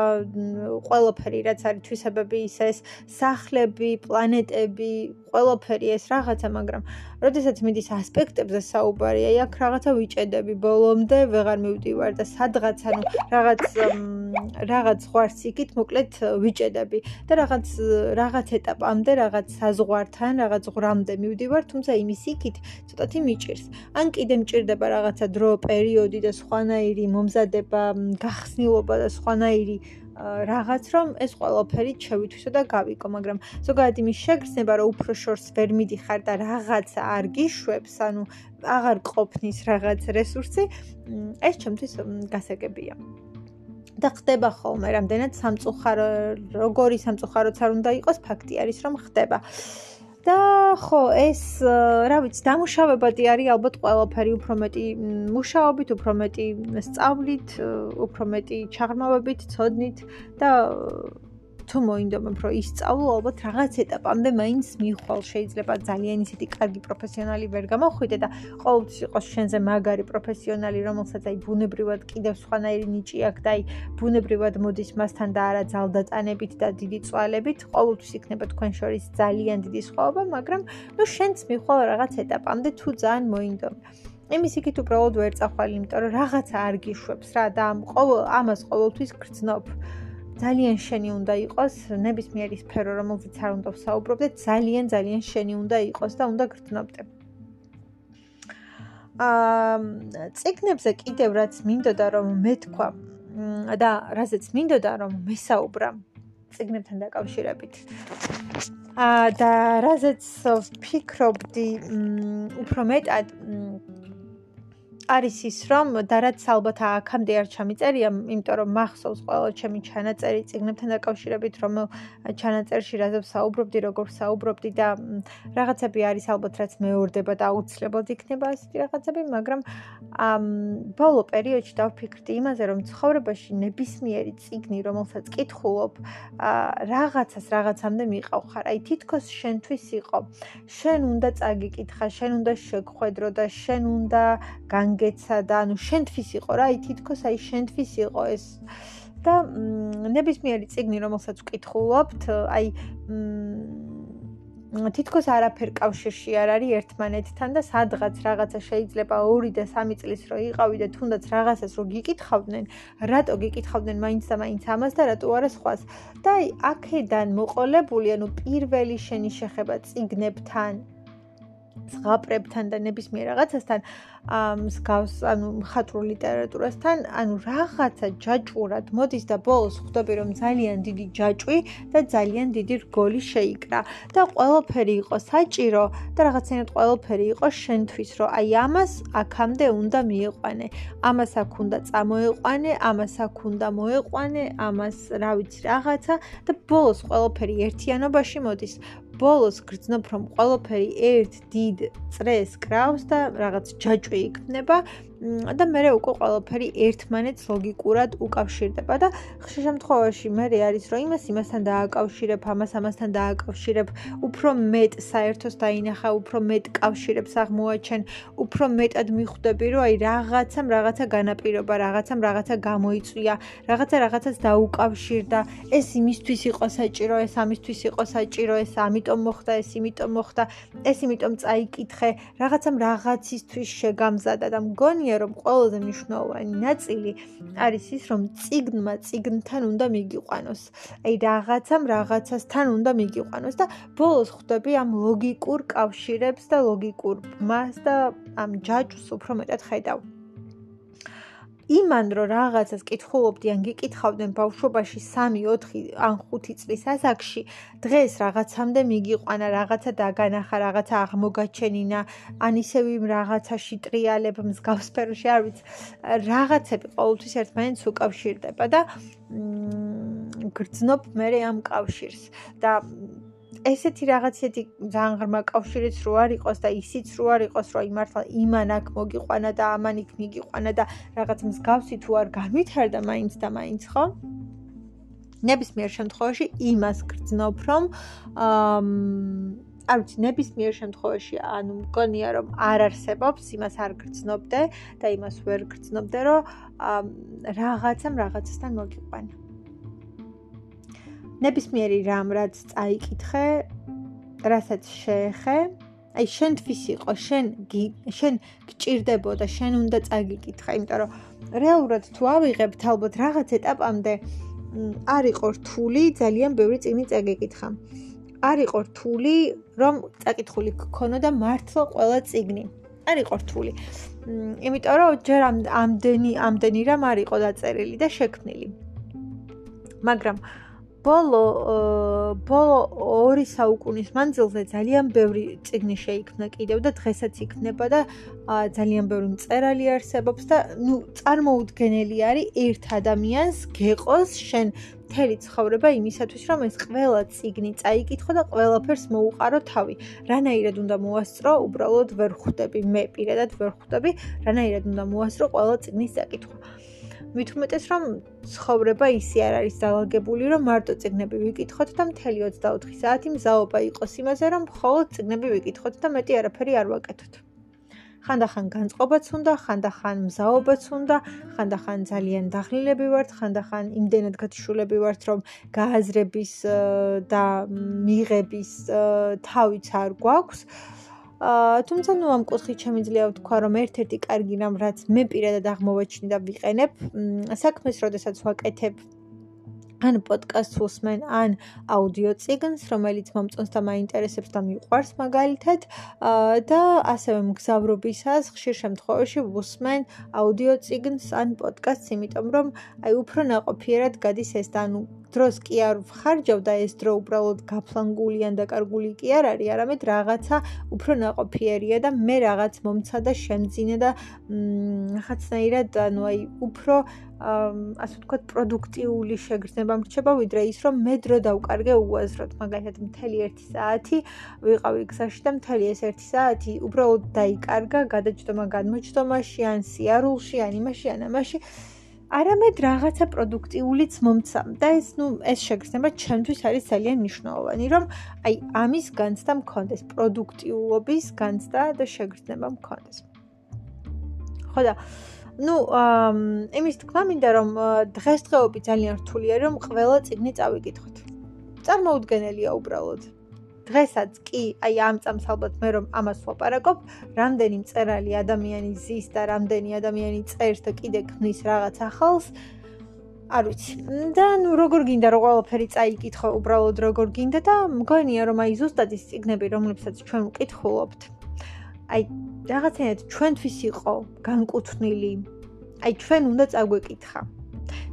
ყველაფერი რაც არის თვისებები ისეს სახლები პლანეტები ყველაფერი ეს რაღაცა მაგრამ როდესაც მიდის ასპექტებზე საუბარი აი აქ რაღაცა ვიჭედები ბოლომდე ვეღარ მივდივარ და სადღაც ანუ რაღაც რაღაც ხვარს იქით მოკლედ ვიჭედები და რაღაც რაღაც ეტაპამდე რაღაც საზღვართან რაღაც ღრამდე მივდივარ თუმცა იმის იქით ცოტათი მიჭირს. ან კიდე მჭირდება რაღაცა დრო პერიოდი და სხვანაირი მომზადება გახსნილობა და სხვანაირი რაღაც რომ ეს ყველაფერი შევითვისო და გავიკო, მაგრამ ზოგადად იმის შეგრძნება რომ უფრო შორს ვერ მიდიხარ და რაღაც არ გიშვებს, ანუ აღარ ყოფნის რაღაც რესურსი, ეს ჩემთვის გასაგებია. და ხდება ხოლმე, რამდენად სამწუხარო, როგორი სამწუხაროც არ უნდა იყოს, ფაქტი არის რომ ხდება. და ხო ეს რა ვიცი დამუშავებადი არის ალბათ ყველაფერი უფრო მეტი მუშაობით უფრო მეტი სწავლით უფრო მეტი ჩაღრმავებით ცოდნით და თუ მოინდომებ რომ ისწავლო ალბათ რაღაც ეტაპამდე მაინც მიხვალ შეიძლება ძალიან ისეთი კარგი პროფესიონალი ვერ გამოხვიდე და ყოველთვის იყოს შენზე მაგარი პროფესიონალი რომელსაც აი ბუნებრივად კიდევ სხვანაირი ნიჭი აქვს და აი ბუნებრივად მოდის მასთან და არა ძალდატანებით და დიდი წვალებით. ყოველთვის იქნება თქვენ შორის ძალიან დიდი სხვაობა მაგრამ ნუ შენც მიხვალ რაღაც ეტაპამდე თუ ძალიან მოინდომებ იმის იქით უბრალოდ ვერ წახვალ იმიტომ რომ რაღაცა არ გიშვებს რა და ამ ყოველ ამას ყოველთვის გრძნობ ძალიან შენი უნდა იყოს ნებისმიერი სფერო რომელზეც არ უნდა ვსაუბრობდე ძალიან ძალიან შენი უნდა იყოს და უნდა გრძნობდე. აა ციგნებზე კიდევ რაც მინდოდა რომ მეთქვა და რაზეც მინდოდა რომ მესაუბრა ციგნებთან დაკავშირებით აა და რაზეც ვფიქრობდი უფრო მეტად არის ის რომ და რაც ალბათ აქამდე არ ჩამიწერია, იმიტომ რომ მახსოვს ყველა ჩემი ჩანაწერი ციგნებთან დაკავშირებით, რომ ჩანაწერში რაზეც საუბრობდი, როგორ საუბრობდი და რაღაცები არის ალბათ რაც მეორდება და აუცილებლად იქნება ასეთი რაღაცები, მაგრამ ამ ბოლო პერიოდში დავფიქრდი იმაზე, რომ ცხოვრებაში ნებისმიერი ციგნი, რომელსაც კითხულობ, რაღაცას რაღაცამდე მიყავ ხარ. აი თითქოს შენთვის იყო. შენ უნდა წაგიკითხა, შენ უნდა შეგხვედრო და შენ უნდა განგ გეცა და ანუ შენთვის იყო რა, აი თითქოს აი შენთვის იყო ეს და ნებისმიერი ციგნი რომელსაც ვკითხულობთ, აი თითქოს არაფერ კავშირში არ არის ერთმანეთთან და სადღაც რაღაცა შეიძლება 2 და 3 წლის რო იყავი და თუნდაც რაღაცას რო გიკითხავდნენ, რატო გიკითხავდნენ მაინც და მაინც ამას და რატო არა სხვას. და აი აქედან მოყოლებული, ანუ პირველი შენი შეხება ციგნებთან ზღაპრებთან და ნებისმიერ რაღაცასთან მსგავს ანუ მხატვრულ ლიტერატურასთან ანუ რაღაცა ჯაჭურად მოდის და ბოლოს ხვდები რომ ძალიან დიდი ჯაჭვი და ძალიან დიდი რგოლი შეიკრა. და ყველაფერი იყო საჭირო და რაღაცნაირად ყველაფერი იყო შენთვის რომ აი ამას აქამდე უნდა მიიყვანე. ამას აქ უნდა წამოეყვანე ამას აქ უნდა მოეყვანე ამას რა ვიცი რაღაცა და ბოლოს ყველაფერი ერთიანობაში მოდის ბოლოს გრძნობ რომ ყველაფერი ერთ დიდ წრეს კრავს და რაღაც ჯაჭვი იქნება და მე უკვე ყველაფერი ერთმანეთს ლოგიკურად უკავშირდება და ხშირ შემთხვევაში მე არის რომ იმას იმასთან დააკავშირებ, ამას ამასთან დააკავშირებ, უფრო მეტ საერთოს დაინახა, უფრო მეტ კავშირებს აღმოაჩენ, უფრო მეტად მიხვდები რომ აი რაღაცამ რაღაცა განაპირობა, რაღაცამ რაღაცა გამოიწვია, რაღაცა რაღაცას დაუკავშირდა, ეს იმისთვის იყო საჭირო, ეს ამისთვის იყო საჭირო, ეს ამიტომ მოხდა, ეს იმიტომ მოხდა, ეს იმიტომ წაიკითხე, რაღაცამ რაღაცისთვის შეგამზადა და მგონი მგონია რომ ყველაზე მნიშვნელოვანი ნაწილი არის ის რომ ციგნმა ციგნთან უნდა მიგიყვანოს. აი რაღაცამ რაღაცასთან უნდა მიგიყვანოს და ბოლოს ხვდები ამ ლოგიკურ კავშირებს და ლოგიკურ მას და ამ ჯაჭვს უფრო მეტად ხედავ. იმან რომ რაღაცას კითხულობდი ან გიკითხავდნენ ბავშვობაში 3-4 ან 5 წლის ასაკში, დღეს რაღაცამდე მიგიყვანა, რაღაცა დაგანახა, რაღაცა აღმოგაჩენინა, ან ისევ იმ რაღაცაში ტრიალებ მსგავს სფეროში, არ ვიცი, რაღაცები ყოველთვის ერთმანეთს უკავშირდება და გრძნობ მე ამ კავშირს. და ესეთი რაღაცეთი ძალიან ღრმა კავშირიც რო არ იყოს და ისიც რო არ იყოს, რომ აი მართლა იმან აქ მოგიყვანა და ამან იქ მიგიყვანა და რაღაც მსგავსი თუ არ გამithერდა მაინც და მაინც ხო? ნებისმიერ შემთხვევაში იმას გრძნობ, რომ აა არ ვიცი, ნებისმიერ შემთხვევაში ანუ მგონია რომ არ არსებობს, იმას არ გრძნობდე და იმას ვერ გრძნობდე, რომ რაღაცამ რაღაცასთან მოგიყვანა. ნებისმიერი რამ რაც წაიკითხე, რასაც შეეხე, აი შენთვის იყო, შენ შენ გჭირდებოდა, შენ უნდა წაგიკითხე, იმიტომ რომ რეალურად თუ ავიღებთ ალბათ რაღაც ეტაპამდე არ იყო რთული ძალიან ბევრი წინი წაგიკითხა. არ იყო რთული, რომ წაკითხული გქონოდა მართლა ყველა წიგნი. არ იყო რთული. იმიტომ რომ ჯერ ამდენი ამდენი რამ არ იყო დაწერილი და შექმნილი. მაგრამ ბოლო ბოლო ორი საუკუნის მანძილზე ძალიან ბევრი ციგნი შეიქმნა კიდევ და დღესაც იქნება და ძალიან ბევრი მწერალი არსებობს და ნუ წარმოუდგენელი არის ერთ ადამიანს გეყოს შენ მთელი ცხოვრება იმისათვის რომ ეს ყველა ციგნი წაიკითხო და ყველაფერს მოუყარო თავი. რანაირად უნდა მოასწრო, უბრალოდ ვერ ხვდები მე პირადად ვერ ხვდები, რანაირად უნდა მოასწრო ყველა ციგნის წაკითხვა. მით უმეტეს რომ ცხოვრება ისე არ არის დაალაგებული რომ მარტო წიგნები ვიკითხოთ და მთელი 24 საათი მზაობა იყოს იმაზე რომ მხოლოდ წიგნები ვიკითხოთ და მეტი არაფერი არ ვაკეთოთ. ხანდახან განწყობაც უნდა, ხანდახან მზაობაც უნდა, ხანდახან ძალიან დაღლილები ვართ, ხანდახან იმდენად გათიშულები ვართ რომ გააზრების და მიღების თავიც არ გვაქვს. აა თუმცა ნუ ამ კუთხით შემიძლია ვთქვა, რომ ერთ-ერთი კარგი რამ რაც მე პირადად აღმოვაჩინე და ვიყენებ, საქმეს როდესაც ვაკეთებ ან პოდკასტს უსმენ, ან აუდიო წიგნს, რომელიც მომწონს და მაინტერესებს და მიყვარს მაგალითად, და ასევე მგზავრობისას ხშირ შემთხვევაში ვუსმენ აუდიო წიგნს ან პოდკასტს, იმიტომ რომ აი უფრო ناყოფიერად გადის ეს და ანუ დროს კი არ ვხარჯავ და ეს დრო უბრალოდ გაფლანგული ან დაკარგული კი არ არის, არამედ რაღაცა უფრო ناقოფიერია და მე რაღაც მომცა და შემძინე და რაღაცნაირად ანუ აი უფრო ასე ვთქვათ, პროდუქტიული შეგრძნება მრჩება, ვიდრე ის, რომ მე დრო დავკარგე უაზროდ, მაგალითად, მთელი 1 საათი ვიყავი გზაში და მთელი ეს 1 საათი უბრალოდ დაიკარგა გადაჯდომა-განმოჯდომაში, ან სიარულში, ან იმაში, ან ამაში. არამედ რაღაცა პროდუქტიულიც მომცა და ეს ნუ ეს შეგრძნება ჩემთვის არის ძალიან მნიშვნელოვანი რომ აი ამის განცდა მქონდეს პროდუქტიულობის განცდა და შეგრძნება მქონდეს. ხო და ნუ იმის თქმა მინდა რომ დღესდღეობით ძალიან რთულია რომ ყველა წიგნი წავიკითხოთ. წარმოუდგენელია უბრალოდ დღესაც კი, აი ამ წამს ალბათ მე რომ ამას ვაპარაკობ, რამდენი მწერალი ადამიანი ზის და რამდენი ადამიანი წერს და კიდე ქმნის რაღაც ახალს. არ ვიცი. და ნუ როგორ გინდა რომ ყველაფერი წაიკითხო, უბრალოდ როგორ გინდა და მგონია რომ აი ზუსტად ის ციგნები, რომლებსაც ჩვენ ვკითხულობთ. აი რაღაცნაირად ჩვენთვის იყო განკუთვნილი. აი ჩვენ უნდა წაგვეკითხა.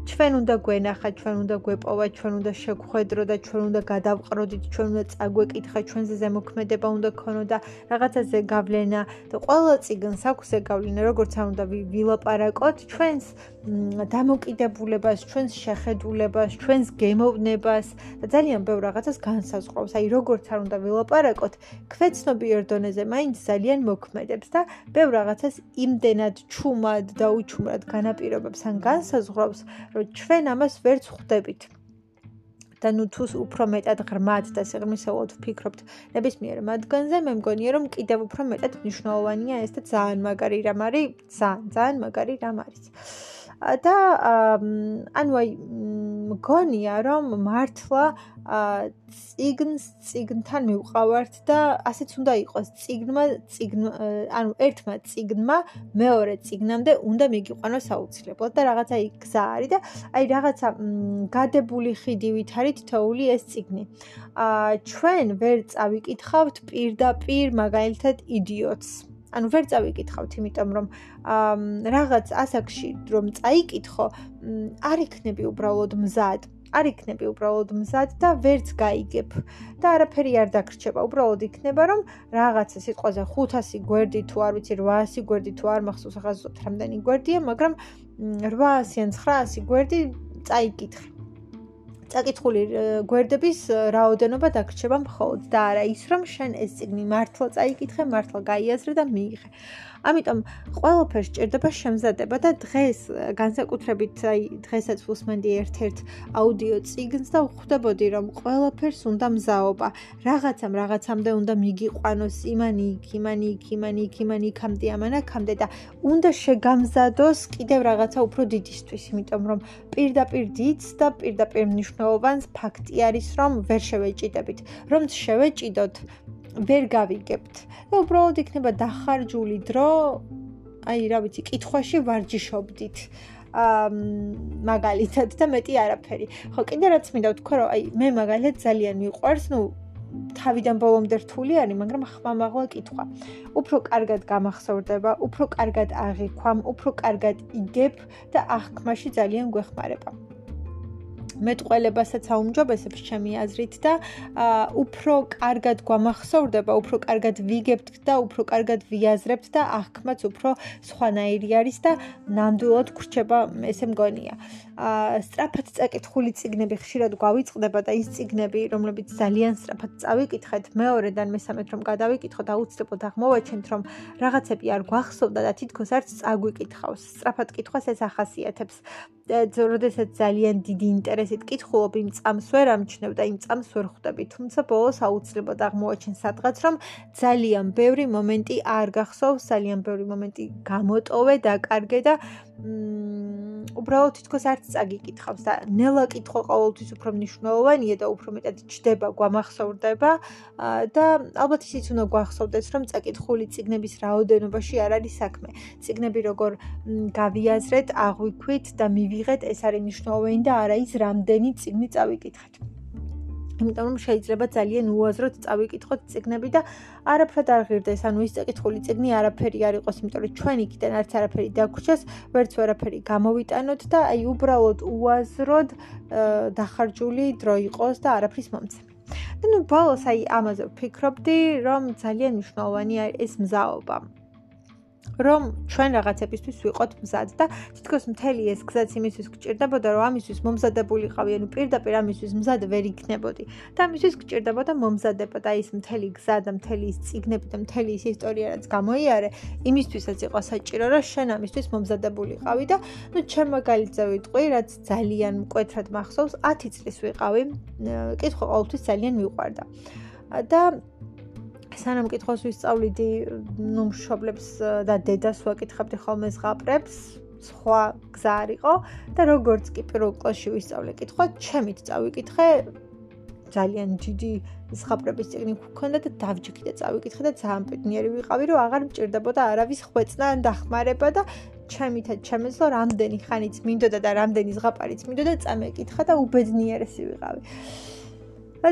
ჩვენ უნდა გვენახა, ჩვენ უნდა გვეპოვა, ჩვენ უნდა შეგხვედრო და ჩვენ უნდა გადავყროდით, ჩვენ უნდა წაგვეკითხა, ჩვენზე ზემოქმედება უნდა ქონოდა, რაღაცაზე გავლენა და ყველა ციგნს აქვს ზეგავლენა, როგორც არ უნდა ვილაპარაკოთ, ჩვენს დამოკიდებულებას, ჩვენს შეხედულებას, ჩვენს გემოვნებას და ძალიან ბევრ რაღაცას განსაზღვრავს. აი, როგორც არ უნდა ვილაპარაკოთ, ქვეცნობიერ დონეზე მაინც ძალიან მოქმედებს და ბევრ რაღაცას იმდენად ჩუმად და უჩუმრად განაპირობებს ან განსაზღვრავს, რომ ჩვენ ამას ვერც ხვდებით. და ნუ თუ უფრო მეტად ღრმად და სიღრმისეულად ვფიქრობთ ნებისმიერ მათგანზე, მე მგონია რომ კიდევ უფრო მეტად მნიშვნელოვანია ეს და ძალიან მაგარი რამ არის, ძალიან ძალიან მაგარი რამ არის. და ანუ აი მგონია რომ მართლა ციგნს ციგნთან მივყავართ და ასეც უნდა იყოს ციგნმა ციგნ ანუ ერთმა ციგნმა მეორე ციგნამდე უნდა მიგიყვანოს აუცილებლად და რაღაცა იქ გზა არის და აი რაღაცა გადებული ხიდივით არის თითოული ეს ციგნი. აა ჩვენ ვერ წავიკითხავთ პირდაპირ მაგალითად იდიოტს. ანუ ვერ წავიკითხავთ, იმიტომ რომ რაღაც ასაკში რომ წაიკითხო, არ იქნები უბრალოდ მზად. არ იქნები უბრალოდ მზად და ვერც გაიგებ და არაფერი არ დაგრჩება. უბრალოდ იქნება რომ რაღაცა სიტყვაზე 500 გვერდი თუ არ ვიცი 800 გვერდი თუ არ მახსოვს ახლა ზუსტად რამდენი გვერდია, მაგრამ 800 ან 900 გვერდი წაიკითხე. წაკითხული გვერდების რაოდენობა დაგრჩება მხოლოდ და არა ის რომ შენ ეს წიგნი მართლა წაიკითხე, მართლა გაიაზრე და მიიღე. ამიტომ ყველაფერს ჭირდება შემზადება და დღეს განსაკუთრებით აი დღესაც ვუსმენდი ერთ-ერთ აუდიო წიგნს და ვხვდებოდი რომ ყველაფერს უნდა მზაობა. რაღაცამ რაღაცამდე უნდა მიგიყვანოს იმანი იქ, იმანი იქ, იმანი იქ, იმანი იქამდე ამანაკამდე და უნდა შეგამზადოს კიდევ რაღაცა უფრო დიდისთვის, იმიტომ რომ პირდაპირ დიდს და პირდაპირ მნიშვნელოვანს ფაქტი არის რომ ვერ შევეჭიდებით. რომ შევეჭიდოთ ვერ გავიგებთ. და უბრალოდ იქნება დახარჯული დრო აი რა ვიცი კითხვაში ვარჯიშობდით აა მაგალითად და მეტი არაფერი. ხო კიდე რაც მინდა ვთქვა რომ აი მე მაგალითად ძალიან მიყვარს ნუ თავიდან ბოლომდე რთული არის მაგრამ ხმამაღლა კითხვა. უფრო კარგად გამახსოვრდება უფრო კარგად აღიქვამ უფრო კარგად იგებ და აღქმაში ძალიან გვეხმარება მეტყველებასაც აუმჯობესებს ჩემი აზრით და უფრო კარგად გვამახსოვრდება, უფრო კარგად ვიგებთ და უფრო კარგად ვიაზრებთ და აღქმაც უფრო სხვანაირი არის და ნამდვილად გრჩება ესე მგონია. აა სწრაფად წაკითხული ციგნები ხშირად გვავიწყდება და ის ციგნები, რომლებიც ძალიან სწრაფად წავიკითხეთ, მეორედან მესამედ რომ გადავიკითხოთ, აუცილებლად აღმოვაჩენთ, რომ რაღაცები არ გვახსოვდა და თითქოს არც წაგვიკითხავს. სწრაფად კითხვას ეს ახასიათებს. როდესაც ძალიან დიდი ინტერესით კითხულობ იმ წამს ვერ ამჩნევ და იმ წამს ვერ ხვდები, თუმცა ბოლოს აუცილებლად აღმოაჩენ სადღაც, რომ ძალიან ბევრი მომენტი არ გახსოვს, ძალიან ბევრი მომენტი გამოტოვე, დაკარგე და მ უბრალოდ თითქოს არც წაგიკითხავს და ნელა კითხვა ყოველთვის უფრო მნიშვნელოვანია და უფრო მეტად ჯდება, გვამახსოვრდება და ალბათ ისიც უნდა გვახსოვდეს, რომ წაკითხული ციგნების რაოდენობაში არ არის საქმე. ციგნები როგორ გავიაზრეთ, აღვიქვით და მივიღეთ, ეს არის მნიშვნელოვანი და არა ის რამდენი ციგნი წავიკითხეთ. იმიტომ რომ შეიძლება ძალიან უაზროდ წავიკითხოთ ციგნები და არაფრად არ ღირდეს, ანუ ის წაკითხული ციგნი არაფერი არ იყოს, იმიტომ რომ ჩვენ იქიდან არც არაფერი დაგვრჩეს, ვერც არაფერი გამოვიტანოთ და აი უბრალოდ უაზროდ დახარჯული დრო იყოს და არაფრის მომცემ. და ნუ ბოლოს აი ამაზე ვფიქრობდი, რომ ძალიან მნიშვნელოვანია ეს მზაობა. რომ ჩვენ რაღაცებისთვის ვიყოთ მზად და თითქოს მთელი ეს გზაც იმისთვის გჭირდებოდა რომ ამისთვის მომზადებულიყავი ანუ პირდაპირ ამისთვის მზად ვერ იქნებოდი. და ამისთვის გჭირდებოდა მომზადება და ის მთელი გზა და მთელი ის ციგნები და მთელი ის ისტორია რაც გამოიარე იმისთვისაც იყო საჭირო რომ შენ ამისთვის მომზადებულიყავი და ნუ ჩემ მაგალითზე ვიტყვი რაც ძალიან მკვეთრად მახსოვს 10 წლის ვიყავი კითხვა ყოველთვის ძალიან მიყვარდა. და სანამ კითხოს ვისწავლიდი, ნუ მშობლებს და დედას ვაკითხებდი ხოლმე ზღაპრებს, სხვა გზა არ იყო და როგორც კი პირველ კლასში ვისწავლე კითხვა, ჩემით წავიკითხე ძალიან დიდი ზღაპრების წიგნი გქონდა და დავჯექი და წავიკითხე და ძალიან პედნიერი ვიყავი, რომ აღარ მჭირდებოდა არავის ხვეწნა ან დახმარება და ჩემითაც ჩემეძლო რამდენი ხანიც მინდოდა და რამდენი ზღაპარიც მინდოდა წამეკითხა და უბედნიერესი ვიყავი.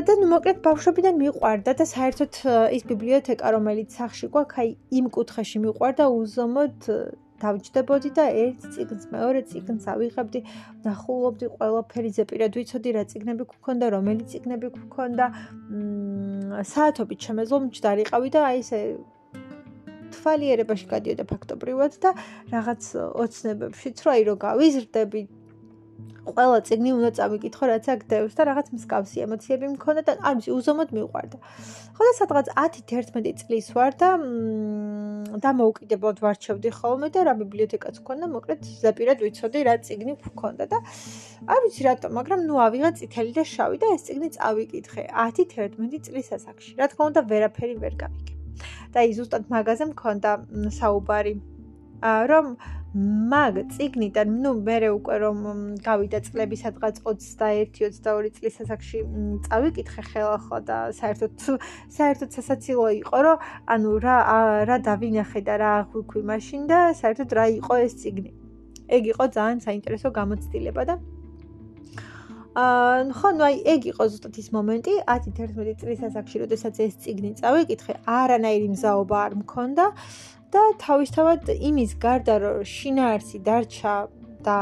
და ნუ მოკლედ ბავშვობიდან მიყვარდა და საერთოდ ის ბიბლიოთეკა რომელიც სახში გვაქვს აი იმ კუთხეში მიყვარდა უზომოდ დავჯდებოდი და ერთ ციგნს მეორე ციგნს ავიღებდი ნახულობდი ყველაფერი ზეპირად ვიცოდი რა ციგნები გქონდა რომელი ციგნები გქონდა საათობით შემეძლო მჯდარიყავი და აი ესე თვალიერებაში გადიოდა ფაქტობრივად და რაღაც ოცნებებშიც რომ აი რო გავიზრდები ყველა ციგნი უნდა წავიკითხო, რაც აქ დევს და რაღაც მსგავსი ემოციები მქონდა და არ ვიცი, უზომოდ მიყვარდა. ხოლო სადღაც 10-11 წლის ვარ და დამოუკიდებლად ვარჩევდი ხოლმე და რა ბიბლიოთეკაც მქონდა, მოკლედ ზეპირად ვიცოდი რა ციგნი მქონდა და არ ვიცი რატომ, მაგრამ ნუ ავიღე წითელი და შავი და ეს ციგნი წავიკითხე 10-11 წლის ასაკში. რა თქმა უნდა, ვერაფერი ვერ გავიგე. და ის ზუსტად მაგაზე მქონდა საუბარი. რომ მაგ ციგნიდან, ну, მე უკვე რომ გავიდა წლები სადღაც 21-22 წლის ასაკში წავიკითხე ხელა ხო და საერთოდ საერთოდ სასაცილო იყო, რომ ანუ რა რა დავინახე და რა აღვიქვი მაშინ და საერთოდ რა იყო ეს ციგნი. ეგ იყო ძალიან საინტერესო გამოცდილება და აა ხო, ну, აი, ეგ იყო ზუსტად ის მომენტი 10-11 წლის ასაკში, როდესაც ეს ციგნი წავიკითხე, არანაირი მზაობა არ მქონდა. და თავისთავად იმის გარდა რომ შინაარსი დარჩა და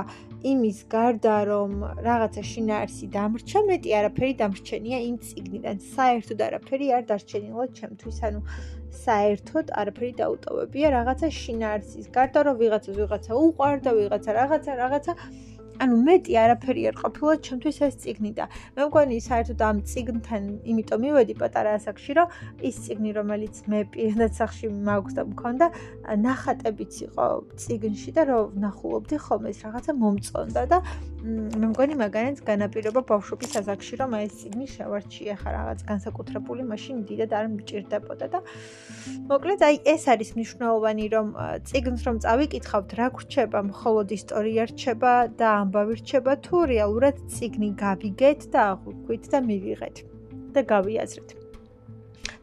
იმის გარდა რომ რაღაცა შინაარსი დამრჩა, მეტი არაფერი დამრჩენია იმ ციგნიდან. საერთოდ არაფერი არ დარჩენილა ჩემთვის, ანუ საერთოდ არაფერი დაუტოვებია რაღაცა შინაარსის გარდა რომ ვიღაცას ვიღაცა უყვარდა, ვიღაცა რაღაცა რაღაცა ანუ მეტი არაფერი არ ყოფილა ჩემთვის ეს ციგნი და მე მგონი საერთოდ ამ ციგნთან იმიტომ მივედი პატარა ასაკში რომ ის ციგნი რომელიც მე პირადად სახში მაქვს და მქონდა ნახატებიც იყო ციგნში და რომ ნახულობდი ხოლმე ეს რაღაცა მომწონდა და მე მგონი მაგანაც განაპირობა ბავშვობის ასაკში რომ ეს ციგნი შევარჩიე ხა რაღაც განსაკუთრებული მაშინ დიდად არ მჭირდებოდა და მოკლედ აი ეს არის მნიშვნელოვანი რომ ციგნს რომ წავიკითხავთ რა გრჩება მხოლოდ ისტორია რჩება და ამბავი რჩება თუ რეალურად ციგნი გავიგეთ და აღვიქვით და მივიღეთ და გავიაზრეთ.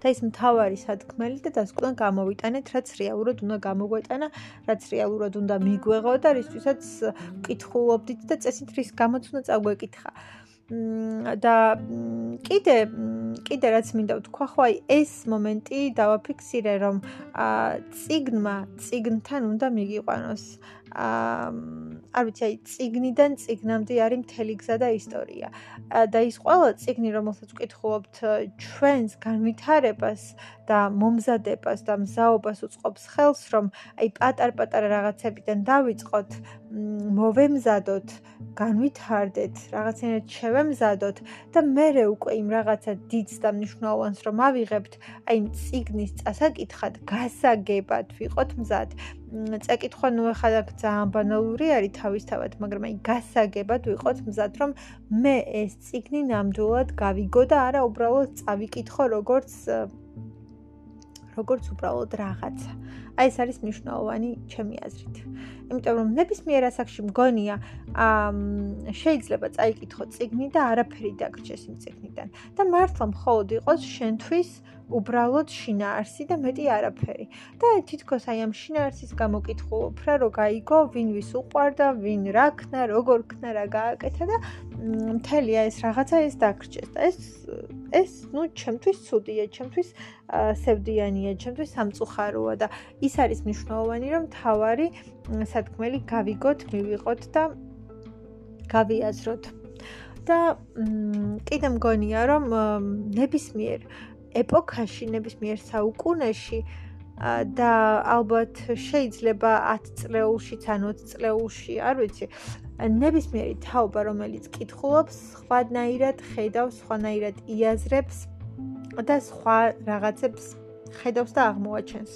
და ის მთავარი სათქმელი და დასკვნა გამოვიტანეთ, რაც რეალურად უნდა გამოგვეტანა, რაც რეალურად უნდა მიგვეღო და რისთვისაც კითხულობდით და წესით რის გამოც უნდა წაგვეკითხა. და კიდე კიდე რაც მინდა ვთქვა, ხო აი ეს მომენტი დავაფიქსირე, რომ აა ციგნმა ციგნთან უნდა მიგიყვანოს. აა არ ვიცი, აი ციგნიდან ციგნამდე არის მთელი გზა და ისტორია. და ის ყველა ციგნი, რომელსაც ვკითხულობთ, ჩვენს განვითარებას და მომზადებას და მზაობას უწყობს ხელს, რომ აი პატარ-პატარა რაღაცებიდან დავიწყოთ, მოვემზადოთ, განვითარდეთ, რაღაცნაირად შევემზადოთ და მერე უკვე იმ რაღაცა დიდს და მნიშვნელოვანს რომ ავიღებთ, აი ციგნის წასაკითხად, გასაგებად ვიყოთ მზად. წაკითხვა ნუ ახლა ძალიან ბანალური არის თავისთავად, მაგრამ აი გასაგებად ვიყოთ მზად, რომ მე ეს ციგნი ნამდვილად გავიგო და არა უბრალოდ წავიკითხო როგორც როგორც უბრალოდ რაღაცა. აი ეს არის მნიშვნელოვანი ჩემი აზრით. იმიტომ რომ ნებისმიერ ასაკში მგონია, აა შეიძლება წაიკითხო ციგნი და არაფერი დაგრჩეს იმ ციგნიდან. და მართლა მხოლოდ იყოს შენთვის უბრალოდ შინაარსი და მეტი არაფერი. და თითქოს აი ამ შინაარსის გამოკითხულობ რა რო გაიგო, ვინ ვის უყვარდა, ვინ რა ქნა, როგორ ქნა, რა გააკეთა და მთელია ეს რაღაცა ეს დაგრჩეს და ეს ეს ნუ ჩემთვის ცუდია, ჩემთვის სევდიანია, ჩემთვის სამწუხაროა და ის არის მნიშვნელოვანი რომ თავარი სათქმელი გავიგოთ, მივიღოთ და გავიაზროთ. და კიდე მგონია რომ ნებისმიერ ეპოქაში, ნებისმიერ საუკუნეში და ალბათ შეიძლება 10 წლეულშიც ან 20 წლეულში, არ ვიცი, ნებისმიერი თაობა, რომელიც კითხულობს, სხვანაირად ხედავს, სხვანაირად იაზრებს და სხვა რაღაცებს ხედავს და აღმოაჩენს.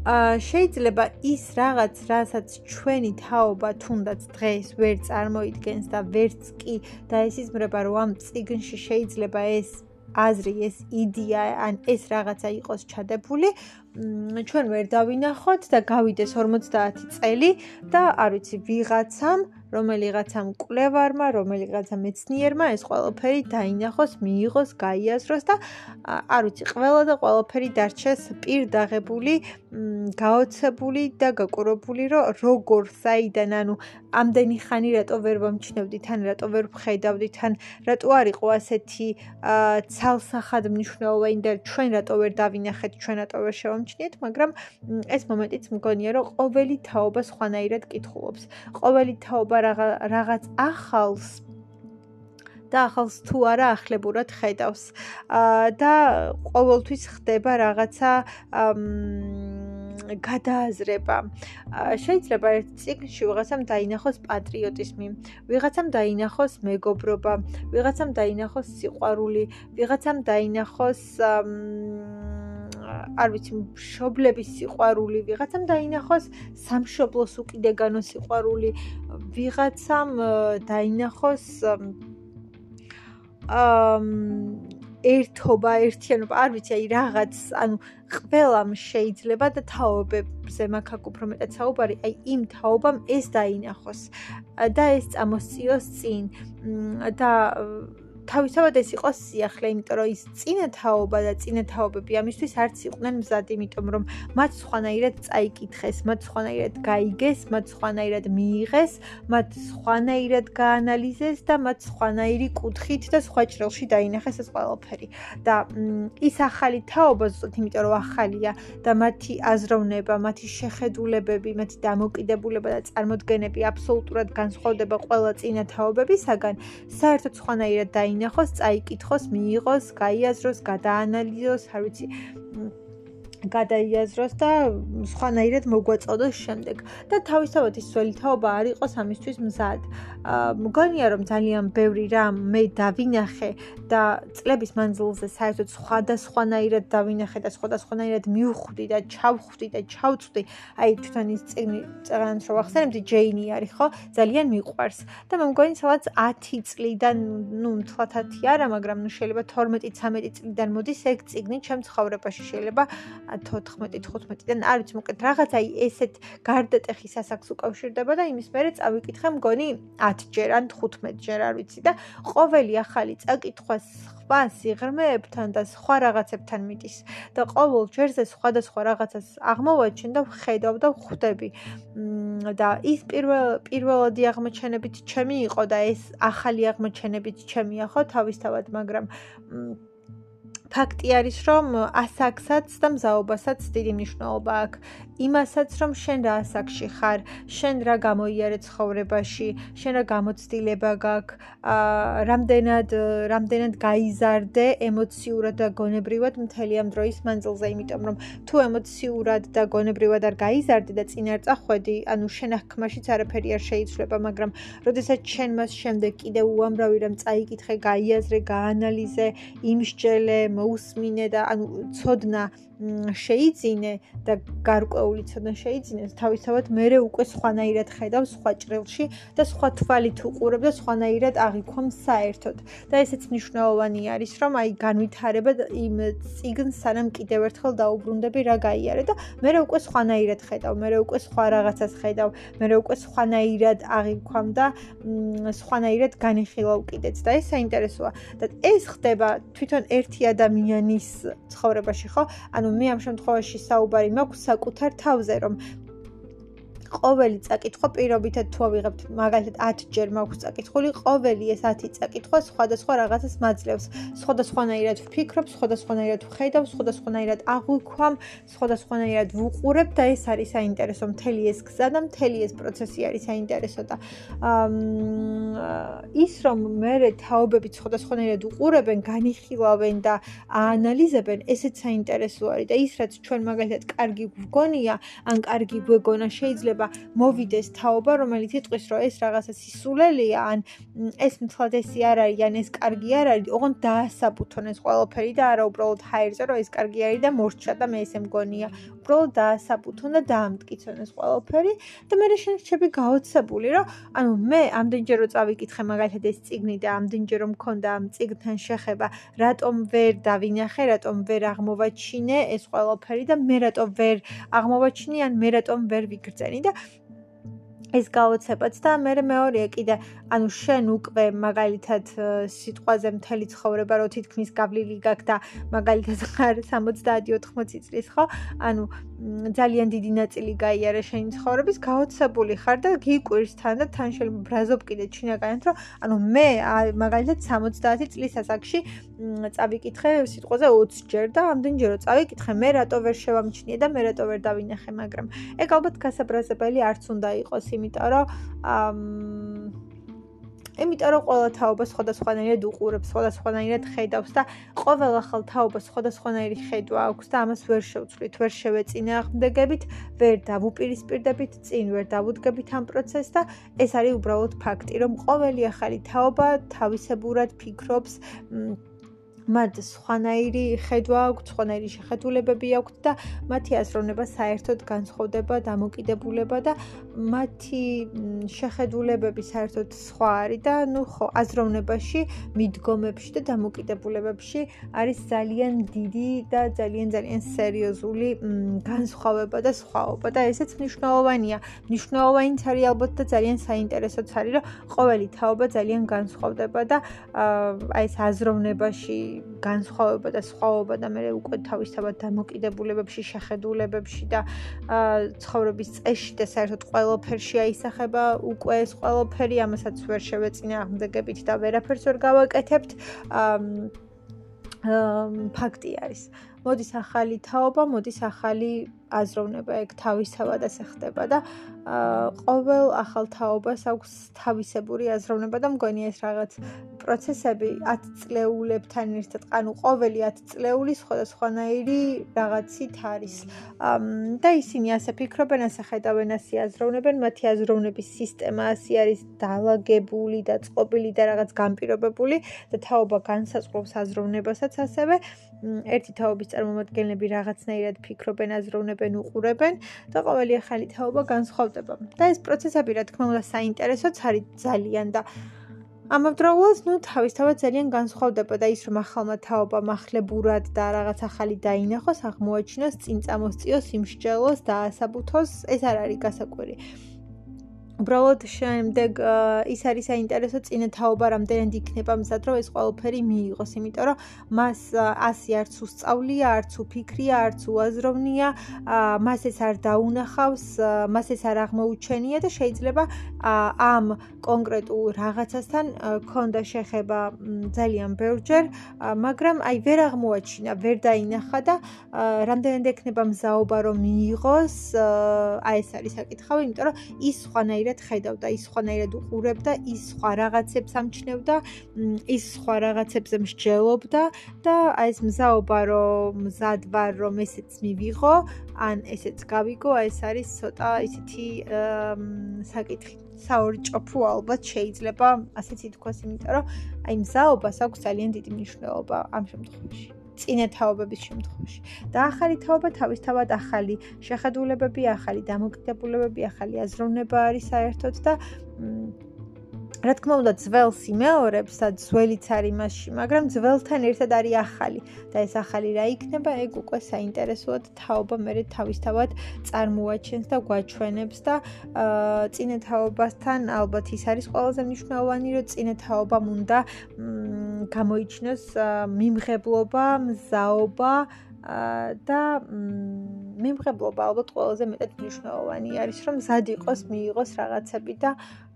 აა შეიძლება ის რაღაც, რასაც ჩვენი თაობა თუნდაც დღეს ვერ წარმოიდგენს და ვერც კი დაესიზმრება, რომ ამ ციგნში შეიძლება ეს აზრი, ეს იდეა, ან ეს რაღაცა იყოს ჩადებული, ჩვენ ვერ დავინახოთ და გავიდეს 50 წელი და არ ვიცი, ვიღაცამ რომელიღაცა მკვლევარმა, რომელიღაცა მეცნიერმა ეს ყველაფერი დაინახოს, მიიღოს, გაიაზროს და არ ვიცი, ყველა და ყველაფერი დარჩეს პირდაღებული, გაოცებული და გაკურებული, რომ როგორ საიდან, ანუ ამდენი ხანი რატო ვერ ვამჩნევდით, ან რატო ვერ ვხედავდით, ან რატო არ იყო ასეთი ცალსახად მნიშვნელოვანი და ჩვენ რატო ვერ დავინახეთ, ჩვენ რატო ვერ შევამჩნიეთ, მაგრამ ეს მომენტიც მგონია, რომ ყოველი თაობა სხვანაირად კითხულობს. ყოველი თაობა რაღაც ახალს და ახალს თუ არა ახლებურად ხედავს. აა და ყოველთვის ხდება რაღაცა გადააზრება. შეიძლება ერთ ციკლში ვიღაცამ დაინახოს პატრიოტიზმი, ვიღაცამ დაინახოს მეგობრობა, ვიღაცამ დაინახოს სიყვარული, ვიღაცამ დაინახოს არ ვიცი, მშობლების სიყვარული, ვიღაცამ დაინახოს სამშობლოს უკიდეგანო სიყვარული, ვიღაცამ დაინახოს აა ერთობა, ერთიანობა, არ ვიცი, აი რაღაც, ანუ ყველამ შეიძლება და თაობებზე მაგ უფრო მეტად საუბარი, აი იმ თაობამ ეს დაინახოს და ეს წამოსწიოს წინ და თავისთავად ეს იყო სიახლე, იმიტომ რომ ის წინათაობა და წინათაობები ამისთვის არც იყვნენ მზად, იმიტომ რომ მათ სხვანაირად წაიკითხეს, მათ სხვანაირად გაიგეს, მათ სხვანაირად მიიღეს, მათ სხვანაირად გაანალიზეს და მათ სხვანაირი კუთხით და სხვა ჭრილში დაინახეს ეს ყველაფერი. და ის ახალი თაობა ზუსტად იმიტომ რომ ახალია და მათი აზროვნება, მათი შეხედულებები, მათი დამოკიდებულება და წარმოდგენები აბსოლუტურად განსხვავდება ყველა წინათაობებისაგან, საერთოდ სხვანაირად დაინახეს დაინახოს, წაიკითხოს, მიიღოს, გაიაზროს, გადაანალიზოს, არ ვიცი, გადაიაზროს და სხვანაირად მოგვაწოდოს შემდეგ. და თავისთავად ის ძველითაობა არ იყოს ამისთვის მზად. მგონია რომ ძალიან ბევრი რამ მე დავინახე და წლების მანძილზე საერთოდ სხვადასხვანაირად დავინახე და სხვადასხვანაირად მივხვდი და ჩავხვდი და ჩავწვდი. აი თვითონ ის წიგნი წერანს რო ახსენებდი ჯეინი არის ხო? ძალიან მიყვარს. და მე მგონი სადაც 10 წლიდან, ნუ 10 არა, მაგრამ ნუ შეიძლება 12-13 წლიდან მოდის ეგ წიგნი ჩემ ცხოვრებაში შეიძლება 14-15-დან არის მოკეთ რაღაც აი ესეთ გარდატეხის ასაკს უკავშირდება და იმის მერე წავიკითხე მგონი 10 ჯერ ან 15 ჯერ არ ვიცი და ყოველი ახალი წაკითხვა სხვა სიღრმეებთან და სხვა რაღაცებთან მიდის და ყოველ ჯერზე სხვადასხვა რაღაცას აღმოვაჩენ და ხედავ და ხვდები და ის პირველ პირველადი აღმოჩენებით ჩემი იყო და ეს ახალი აღმოჩენებით ჩემია ხო თავისთავად მაგრამ ფაქტი არის, რომ ასაკსაც და მზაობასაც დიდი მნიშვნელობა აქვს. იმასაც, რომ შენ რა ასაკში ხარ, შენ რა გამოიარე ცხოვრებაში, შენ რა გამოცდილება გაქვს, აა რამდენად რამდენად გაიზარდე ემოციურად და გონებრივად? მთელი ამ დროის მანძილზე, იმიტომ რომ თუ ემოციურად და გონებრივად არ გაიზარდე და წინ არ წახვედი, ანუ შენ აღქმაშიც არაფერი არ შეიცვლება, მაგრამ როდესაც შენ მას შემდეგ კიდე უამრავი რამ წაიკითხე, გაიაზრე, გაანალიზე, იმსჯელე, მოусმინე და ანუ ცოდნა შეიძინე და გარკვეული ცოდნა შეიძინე თავისთავად მე უკვე სხვანაირად ხედავ სხვა ჭრილში და სხვა თვალით უყურებ და სხვანაირად აღიქვამ საერთოდ. და ესეც მნიშვნელოვანი არის რომ აი განვითარება იმ ციგნს სანამ კიდევ ერთხელ დაუბრუნდები რა გაიარე და მე უკვე სხვანაირად ხედავ მე უკვე სხვა რაღაცას ხედავ მე უკვე სხვანაირად აღიქვამ და სხვანაირად განიხილავ კიდეც და ეს საინტერესოა. და ეს ხდება თვითონ ერთი ადამიანის ცხოვრებაში ხო? ანუ მე ამ შემთხვევაში საუბარი მაქვს საკუთარ თავზე, რომ ყოველი წაკითხვა პირობითად თუ ავიღებთ მაგალითად 10 ჯერ მაქვს წაკითხული ყოველი ეს 10 წაკითხვა სხვადასხვა რაღაცას მაძლევს. სხვადასხვანაირად ვფიქრობ სხვადასხვანაირად ვხედავ სხვადასხვანაირად აღვიქვამ სხვადასხვანაირად ვუყურებ და ეს არის საინტერესო. მთელი ეს გზა და მთელი ეს პროცესი არის საინტერესო და ის რომ მე თაობებით სხვადასხვანაირად უყურებენ განიხილავენ და აანალიზებენ ესეც საინტერესო არის და ის რაც ჩვენ მაგალითად კარგი გვგონია ან კარგი გვეგონა შეიძლება შეიძლება მოვიდეს თაობა, რომელიც იტყვის, რომ ეს რაღაცა სისულელია, ან ეს მთლადესი არ არის, ან ეს კარგი არ არის, ოღონდ დაასაბუთონ ეს ყველაფერი და არა უბრალოდ ჰაერზე, რომ ეს კარგი არის და მორჩა და მე ესე მგონია. უბრალოდ დაასაბუთონ და დაამტკიცონ ეს ყველაფერი და მე შეიძლება გაოცებული, რომ ანუ მე ამდენჯერ რო წავიკითხე მაგალითად ეს ციგნი და ამდენჯერ რომ მქონდა ამ ციგნთან შეხება, რატომ ვერ დავინახე, რატომ ვერ აღმოვაჩინე ეს ყველაფერი და მე რატომ ვერ აღმოვაჩინე ან მე რატომ ვერ ვიგრძენი და და ეს გაოცებაც და მე მეორეა კიდე. ანუ შენ უკვე მაგალითად სიტყვაზე მთელი ცხოვრება რო თითქმის გავლილი გაქვს და მაგალითად ხარ 70-80 წლის ხო? ანუ ძალიან დიდი ნაწილი გაიარა შენი ცხოვრების გაოცებული ხარ და გიკვირს თან და თან შეიძლება ბრაზობ კიდე ჩინაკანეთ რომ ანუ მე მაგალითად 70 წლის ასაკში წავიკითხე სიტყვაზე 20 ჯერ და ამდენჯერ რომ წავიკითხე მე რატო ვერ შევამჩნიე და მე რატო ვერ დავინახე მაგრამ ეგ ალბათ გასაბრაზებელი არც უნდა იყოს იმიტომ რომ იმიტომ რომ ყველა თაობა სხვადასხვანაირად უყურებს, სხვადასხვანაირად ხედავს და ყოველ ახალ თაობას სხვადასხვანაირი ხედვა აქვს და ამას ვერ შევცვლით, ვერ შევეწინააღმდეგებით, ვერ დავუპირისპირდებით, წინ ვერ დავუდგებით ამ პროცესს და ეს არის უბრალოდ ფაქტი, რომ ყოველი ახალი თაობა თავისებურად ფიქრობს მათ სხვანაირი ხედვა აქვთ, სხვანაირი შეხედულებები აქვთ და მათი აზროვნება საერთოდ განსხვავდება დამოკიდებულება და მათი შეხედულებები საერთოდ სხვა არის და ნუ ხო აზროვნებაში, მიდგომებში და დამოკიდებულებებში არის ძალიან დიდი და ძალიან ძალიან სერიოზული განსხვავება და სხვაობა და ესეც მნიშვნელოვანია. მნიშვნელოვანიც არის ალბათ და ძალიან საინტერესოც არის, რომ ყოველი თაობა ძალიან განსხვავდება და აი ეს აზროვნებაში განსხვავება და სხვაობა და მე უკვე თავისთავად დამოკიდებულებებში, შეხედულებებში და ცხოვრების წესში და საერთოდ ყველაფერში აისახება უკვე ეს ყველაფერი, ამასაც ვერ შევეწინა აღმდეგებით და ვერაფერს ვერ გავაკეთებთ. აა ფაქტი არის. მოდის ახალი თაობა, მოდის ახალი აზროვნება ეგ თავისთავად ასე ხდება და ყოველ ახალ თაობას აქვს თავისებური აზროვნება და მგონი ეს რაღაც პროცესები 10 წლეულებთან ერთად, ანუ ყოველი 10 წლეული სხვადასხვანაირი რაღაცით არის. და ისინი ასე ფიქრობენ, ასე ხედავენ, ასე აზროვნებენ, მათი აზროვნების სისტემა ასე არის დაალაგებული და წყობილი და რაღაც განპირობებული და თაობა განსაზღვრავს აზროვნებასაც ასევე ერთი თაობის წარმომადგენლები რაღაცნაირად ფიქრობენ, აზროვნებენ, უყურებენ და ყოველი ახალი თაობა განსხვავდება. და ეს პროცესები, რა თქმა უნდა, საინტერესოც არის ძალიან და ამავდროულად, ну, თავისთავად ძალიან განსხვავდება და ის რომ ახალმა თაობამ ახლებურად და რაღაც ახალი დაინახოს, აღმოაჩინოს, წინ წამოსწიოს, იმსჯელოს და ასაბუთოს, ეს არ არის გასაკვირი. უბრალოდ შემდეგ ის არის საინტერესო წინეთაობა რამდენად იქნება მზად რომ ეს ყველაფერი მიიღოს იმიტომ რომ მას ასე არც უსწავლია არც უფიქრია არც უაზროვნია მას ეს არ დაუნახავს მას ეს არ აღმოუჩენია და შეიძლება ამ კონკრეტულ რაღაცასთან ქონდა შეხება ძალიან ბევრჯერ მაგრამ აი ვერ აღმოაჩინა ვერ დაინახა და რამდენად ექნება მზაობა რომ მიიღოს აი ეს არის საკითხავი იმიტომ რომ ის სხვანაირად სხვანაირად ხედავდა, ის სხვანაირად უყურებდა, ის სხვა რაღაცებს ამჩნევდა, ის სხვა რაღაცებზე მსჯელობდა და აი ეს მზაობა რომ მზად ვარ რომ ესეც მივიღო, ან ესეც გავიგო, აი ეს არის ცოტა ისეთი საკითხი. საორჭოფო ალბათ შეიძლება ასეც ითქვას, იმიტომ რომ აი მზაობას აქვს ძალიან დიდი მნიშვნელობა ამ შემთხვევაში. წინეთაობების შემთხვევაში. და ახალი თაობა თავისთავად ახალი შეხედულებები, ახალი დამოკიდებულებები, ახალი აზროვნება არის საერთოდ და რა თქმა უნდა ძველს იმეორებს და ძველიც არის მასში, მაგრამ ძველთან ერთად არის ახალი. და ეს ახალი რა იქნება, ეგ უკვე საინტერესოა და თაობა მე თავისთავად წარმოაჩენს და გვაჩვენებს და აა წინეთაობასთან ალბათ ის არის ყველაზე მნიშვნელოვანი, რომ წინეთაობამ უნდა გამოიჩინოს მიმღებლობა, მზაობა და მიმღებლობა ალბათ ყველაზე მეტად მნიშვნელოვანი არის, რომ ზად იყოს მიიღოს რაღაცები და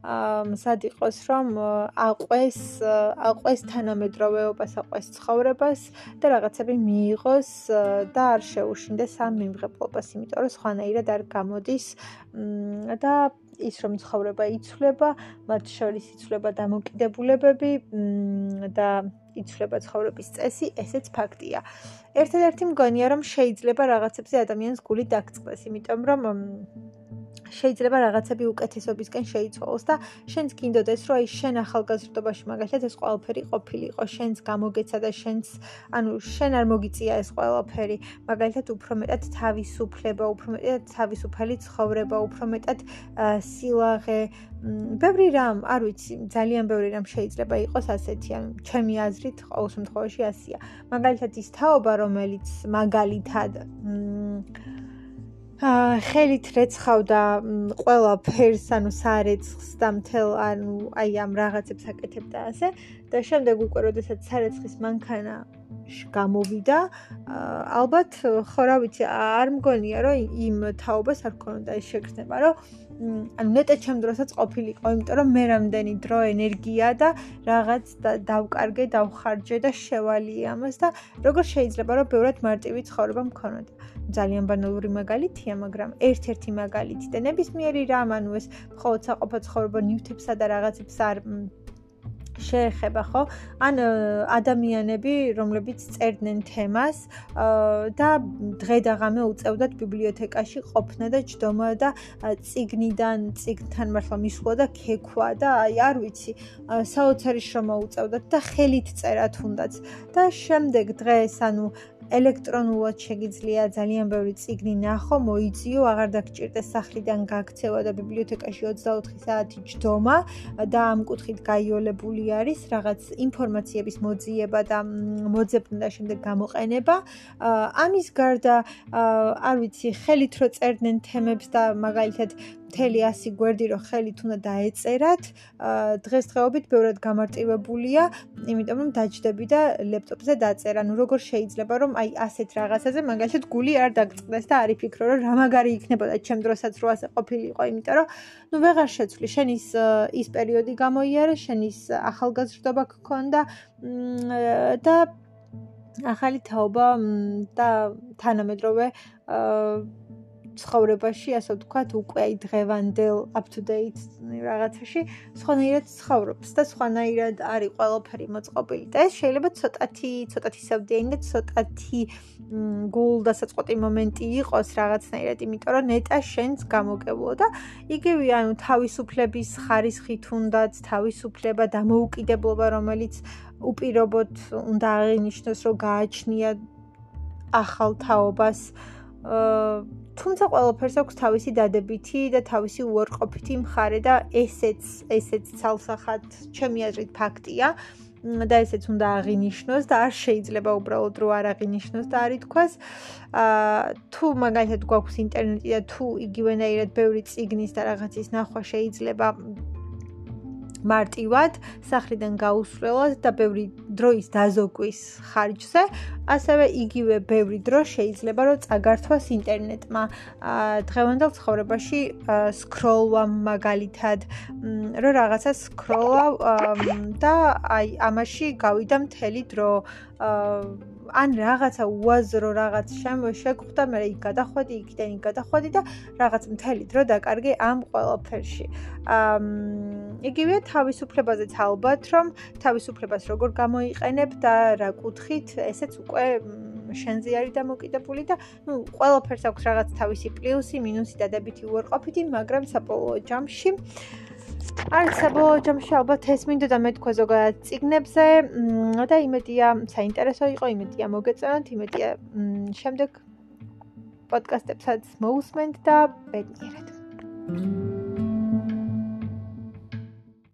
მსად იყოს რომ აყვეს აყვეს თანამედროვეობას, აყვეს ცხოვრებას და რაღაცები მიიღოს და არ შეუშინდეს ამ მიმღებლობას, იმიტომ რომ სხვანაირად არ გამოდის და ის რომ ცხოვრება იცვლება, მათ შორის იცვლება დამოკიდებულებები და იცვლება ცხოვრების წესი, ესეც ფაქტია. ერთადერთი მგონია რომ შეიძლება რაღაცებზე ადამიანს გული დაგწყდეს, იმიტომ რომ შეიძლება რაღაცები უკეთესობისკენ შეიცვალოს და შენც გინდოდეს რომ აი შენ ახალგაზრდობაში მაგალითად ეს ყველაფერი ყოფილიყო შენს გამოგეცა და შენს ანუ შენ არ მოგიწია ეს ყველაფერი. მაგალითად უფრო მეტად თავისუფლება უფრო მეტად თავისუფალი ცხოვრება უფრო მეტად სილაღე. ბევრი რამ არ ვიცი ძალიან ბევრი რამ შეიძლება იყოს ასეთი ან ჩემი აზრით ყოველ შემთხვევაში ასია მაგალითად ის თაობა რომელიც მაგალითად მ ხელით რეცხავდა ყველა ფერს, ანუ სარეცხს და მთელ ანუ აი ამ რაღაცებს აკეთებდა ასე და შემდეგ უკვე როდესაც სარეცხის მანქანა გამოვიდა, ალბათ ხო რა ვიცი, არ მგონია რომ იმ თაობას არ ქონოდა ეს შეგრძნება, რომ ანუ ნეტე ჩემ დროსაც ყოფილიყო, იმიტომ რომ მე რამდენი დრო, ენერგია და რაღაც დავკარგე, დავხარჯე და შევალიე ამას და როგორ შეიძლება რომ ბევრად მარტივი ცხოვრება მქონოდა. ძალიან ბანალური მაგალითია, მაგრამ ერთ-ერთი მაგალითი და ნებისმიერი რამ, ანუ ეს მხოლოდ საყოფო ცხოვრება ნივთებსა და რაღაცებს არ შეეხება ხო? ან ადამიანები, რომლებიც წერდნენ თემას და დღე და ღამე უწევდათ ბიბლიოთეკაში ყოფნა და ჯდომა და ციგნიდან ციგნთან მართლა მისვლა და ქექვა და აი არ ვიცი, საოცარი შრომა უწევდათ და ხელით წერა თუნდაც. და შემდეგ დღეს ანუ ელექტრონულად შეგიძლია ძალიან ბევრი ციგნი ნახო, მოიძიო, აღარ დაგჭირდეს სახლიდან გაქცევა და ბიბლიოთეკაში 24 საათი ჯდომა და ამ კუთხით გაიოლებული არის რაღაც ინფორმაციების მოძიება და მოძებნა და შემდეგ გამოყენება. ამის გარდა არ ვიცი, ხელით რო წერდნენ თემებს და მაგალითად მთელი 100 გვერდი რო ხელით უნდა დაეწერათ, დღესდღეობით ბევრად გამარტივებულია, იმიტომ რომ დაჯდები და ლეპტოპზე დაწერა. ნუ როგორ შეიძლება რომ აი ასეთ რაღაცაზე მაგალითად გული არ დაგწყდეს და არ იფიქრო რომ რა მაგარი იქნებოდა ჩემ დროსაც რო ასე ყოფილიყო, იმიტომ რომ ნუ ვეღარ შეცვლი, შენ ის ის პერიოდი გამოიარე, შენ ის ახალგაზრდობა გქონდა და ახალი თაობა და თანამედროვე აა ცხოვრებაში, ასე ვთქვათ, უკვე აი დღევანდელ up to date რაღაცაში სხვანაირად ცხოვრობს და სხვანაირად არის ყველაფერი მოწყობილი. და ეს შეიძლება ცოტათი, ცოტათი სევდიანი და ცოტათი გულდასაწყვეტი მომენტი იყოს რაღაცნაირად, იმიტომ რომ ნეტა შენს გამოგებულო და იგივე ანუ თავისუფლების ხარისხი თუნდაც თავისუფლება და მოუკიდებლობა, რომელიც უპირობოდ უნდა აღინიშნოს, რომ გააჩნია ახალ თაობას თუმცა ყველაფერს აქვს თავისი დადებითი და თავისი უარყოფითი მხარე და ესეც ესეც ცალსახად ჩემი აზრით ფაქტია და ესეც უნდა აღინიშნოს და არ შეიძლება უბრალოდ რო არ აღინიშნოს და არ ითქვას. აა თუ მაგალითად გვაქვს ინტერნეტი და თუ იგივენაირად ბევრი ციგნის და რაღაცის ნახვა შეიძლება მარტივად სახლიდან გაუსვლელად და ბევრი დროის დაზოგვის ხარჯზე, ასევე იგივე ბევრი დრო შეიძლება რომ წაგართვას ინტერნეტმა. დღევანდელ ცხოვრებაში სკროლვა მაგალითად, რომ რაღაცა სკროლავ და აი ამაში გავიდა მთელი დრო. ან რაღაცა უაზრო რაღაც შეგხვდა, მე იქ გადახვედი, იქიდან იქ გადახვედი და რაღაც მთელი დრო დაკარგე ამ ყველაფერში. აა იგივე თავისუფლებაზეც ალბათ, რომ თავისუფლებას როგორ გამოიყენებ და რა კუთხით, ესეც უკვე შენზე არის დამოკიდებული და ნუ ყველაფერს აქვს რაღაც თავისი პლუსი, მინუსი და დადებითი უარყოფითი, მაგრამ საბოლოო ჯამში არ საბოლოო ჯამში ალბათ ეს მინდო და მე თქვა ზოგადად ციგნებზე და იმედია საინტერესო იყო იმედია მოგეწონათ იმედია შემდეგ პოდკასტებსაც მოусმენთ და ბედნიერად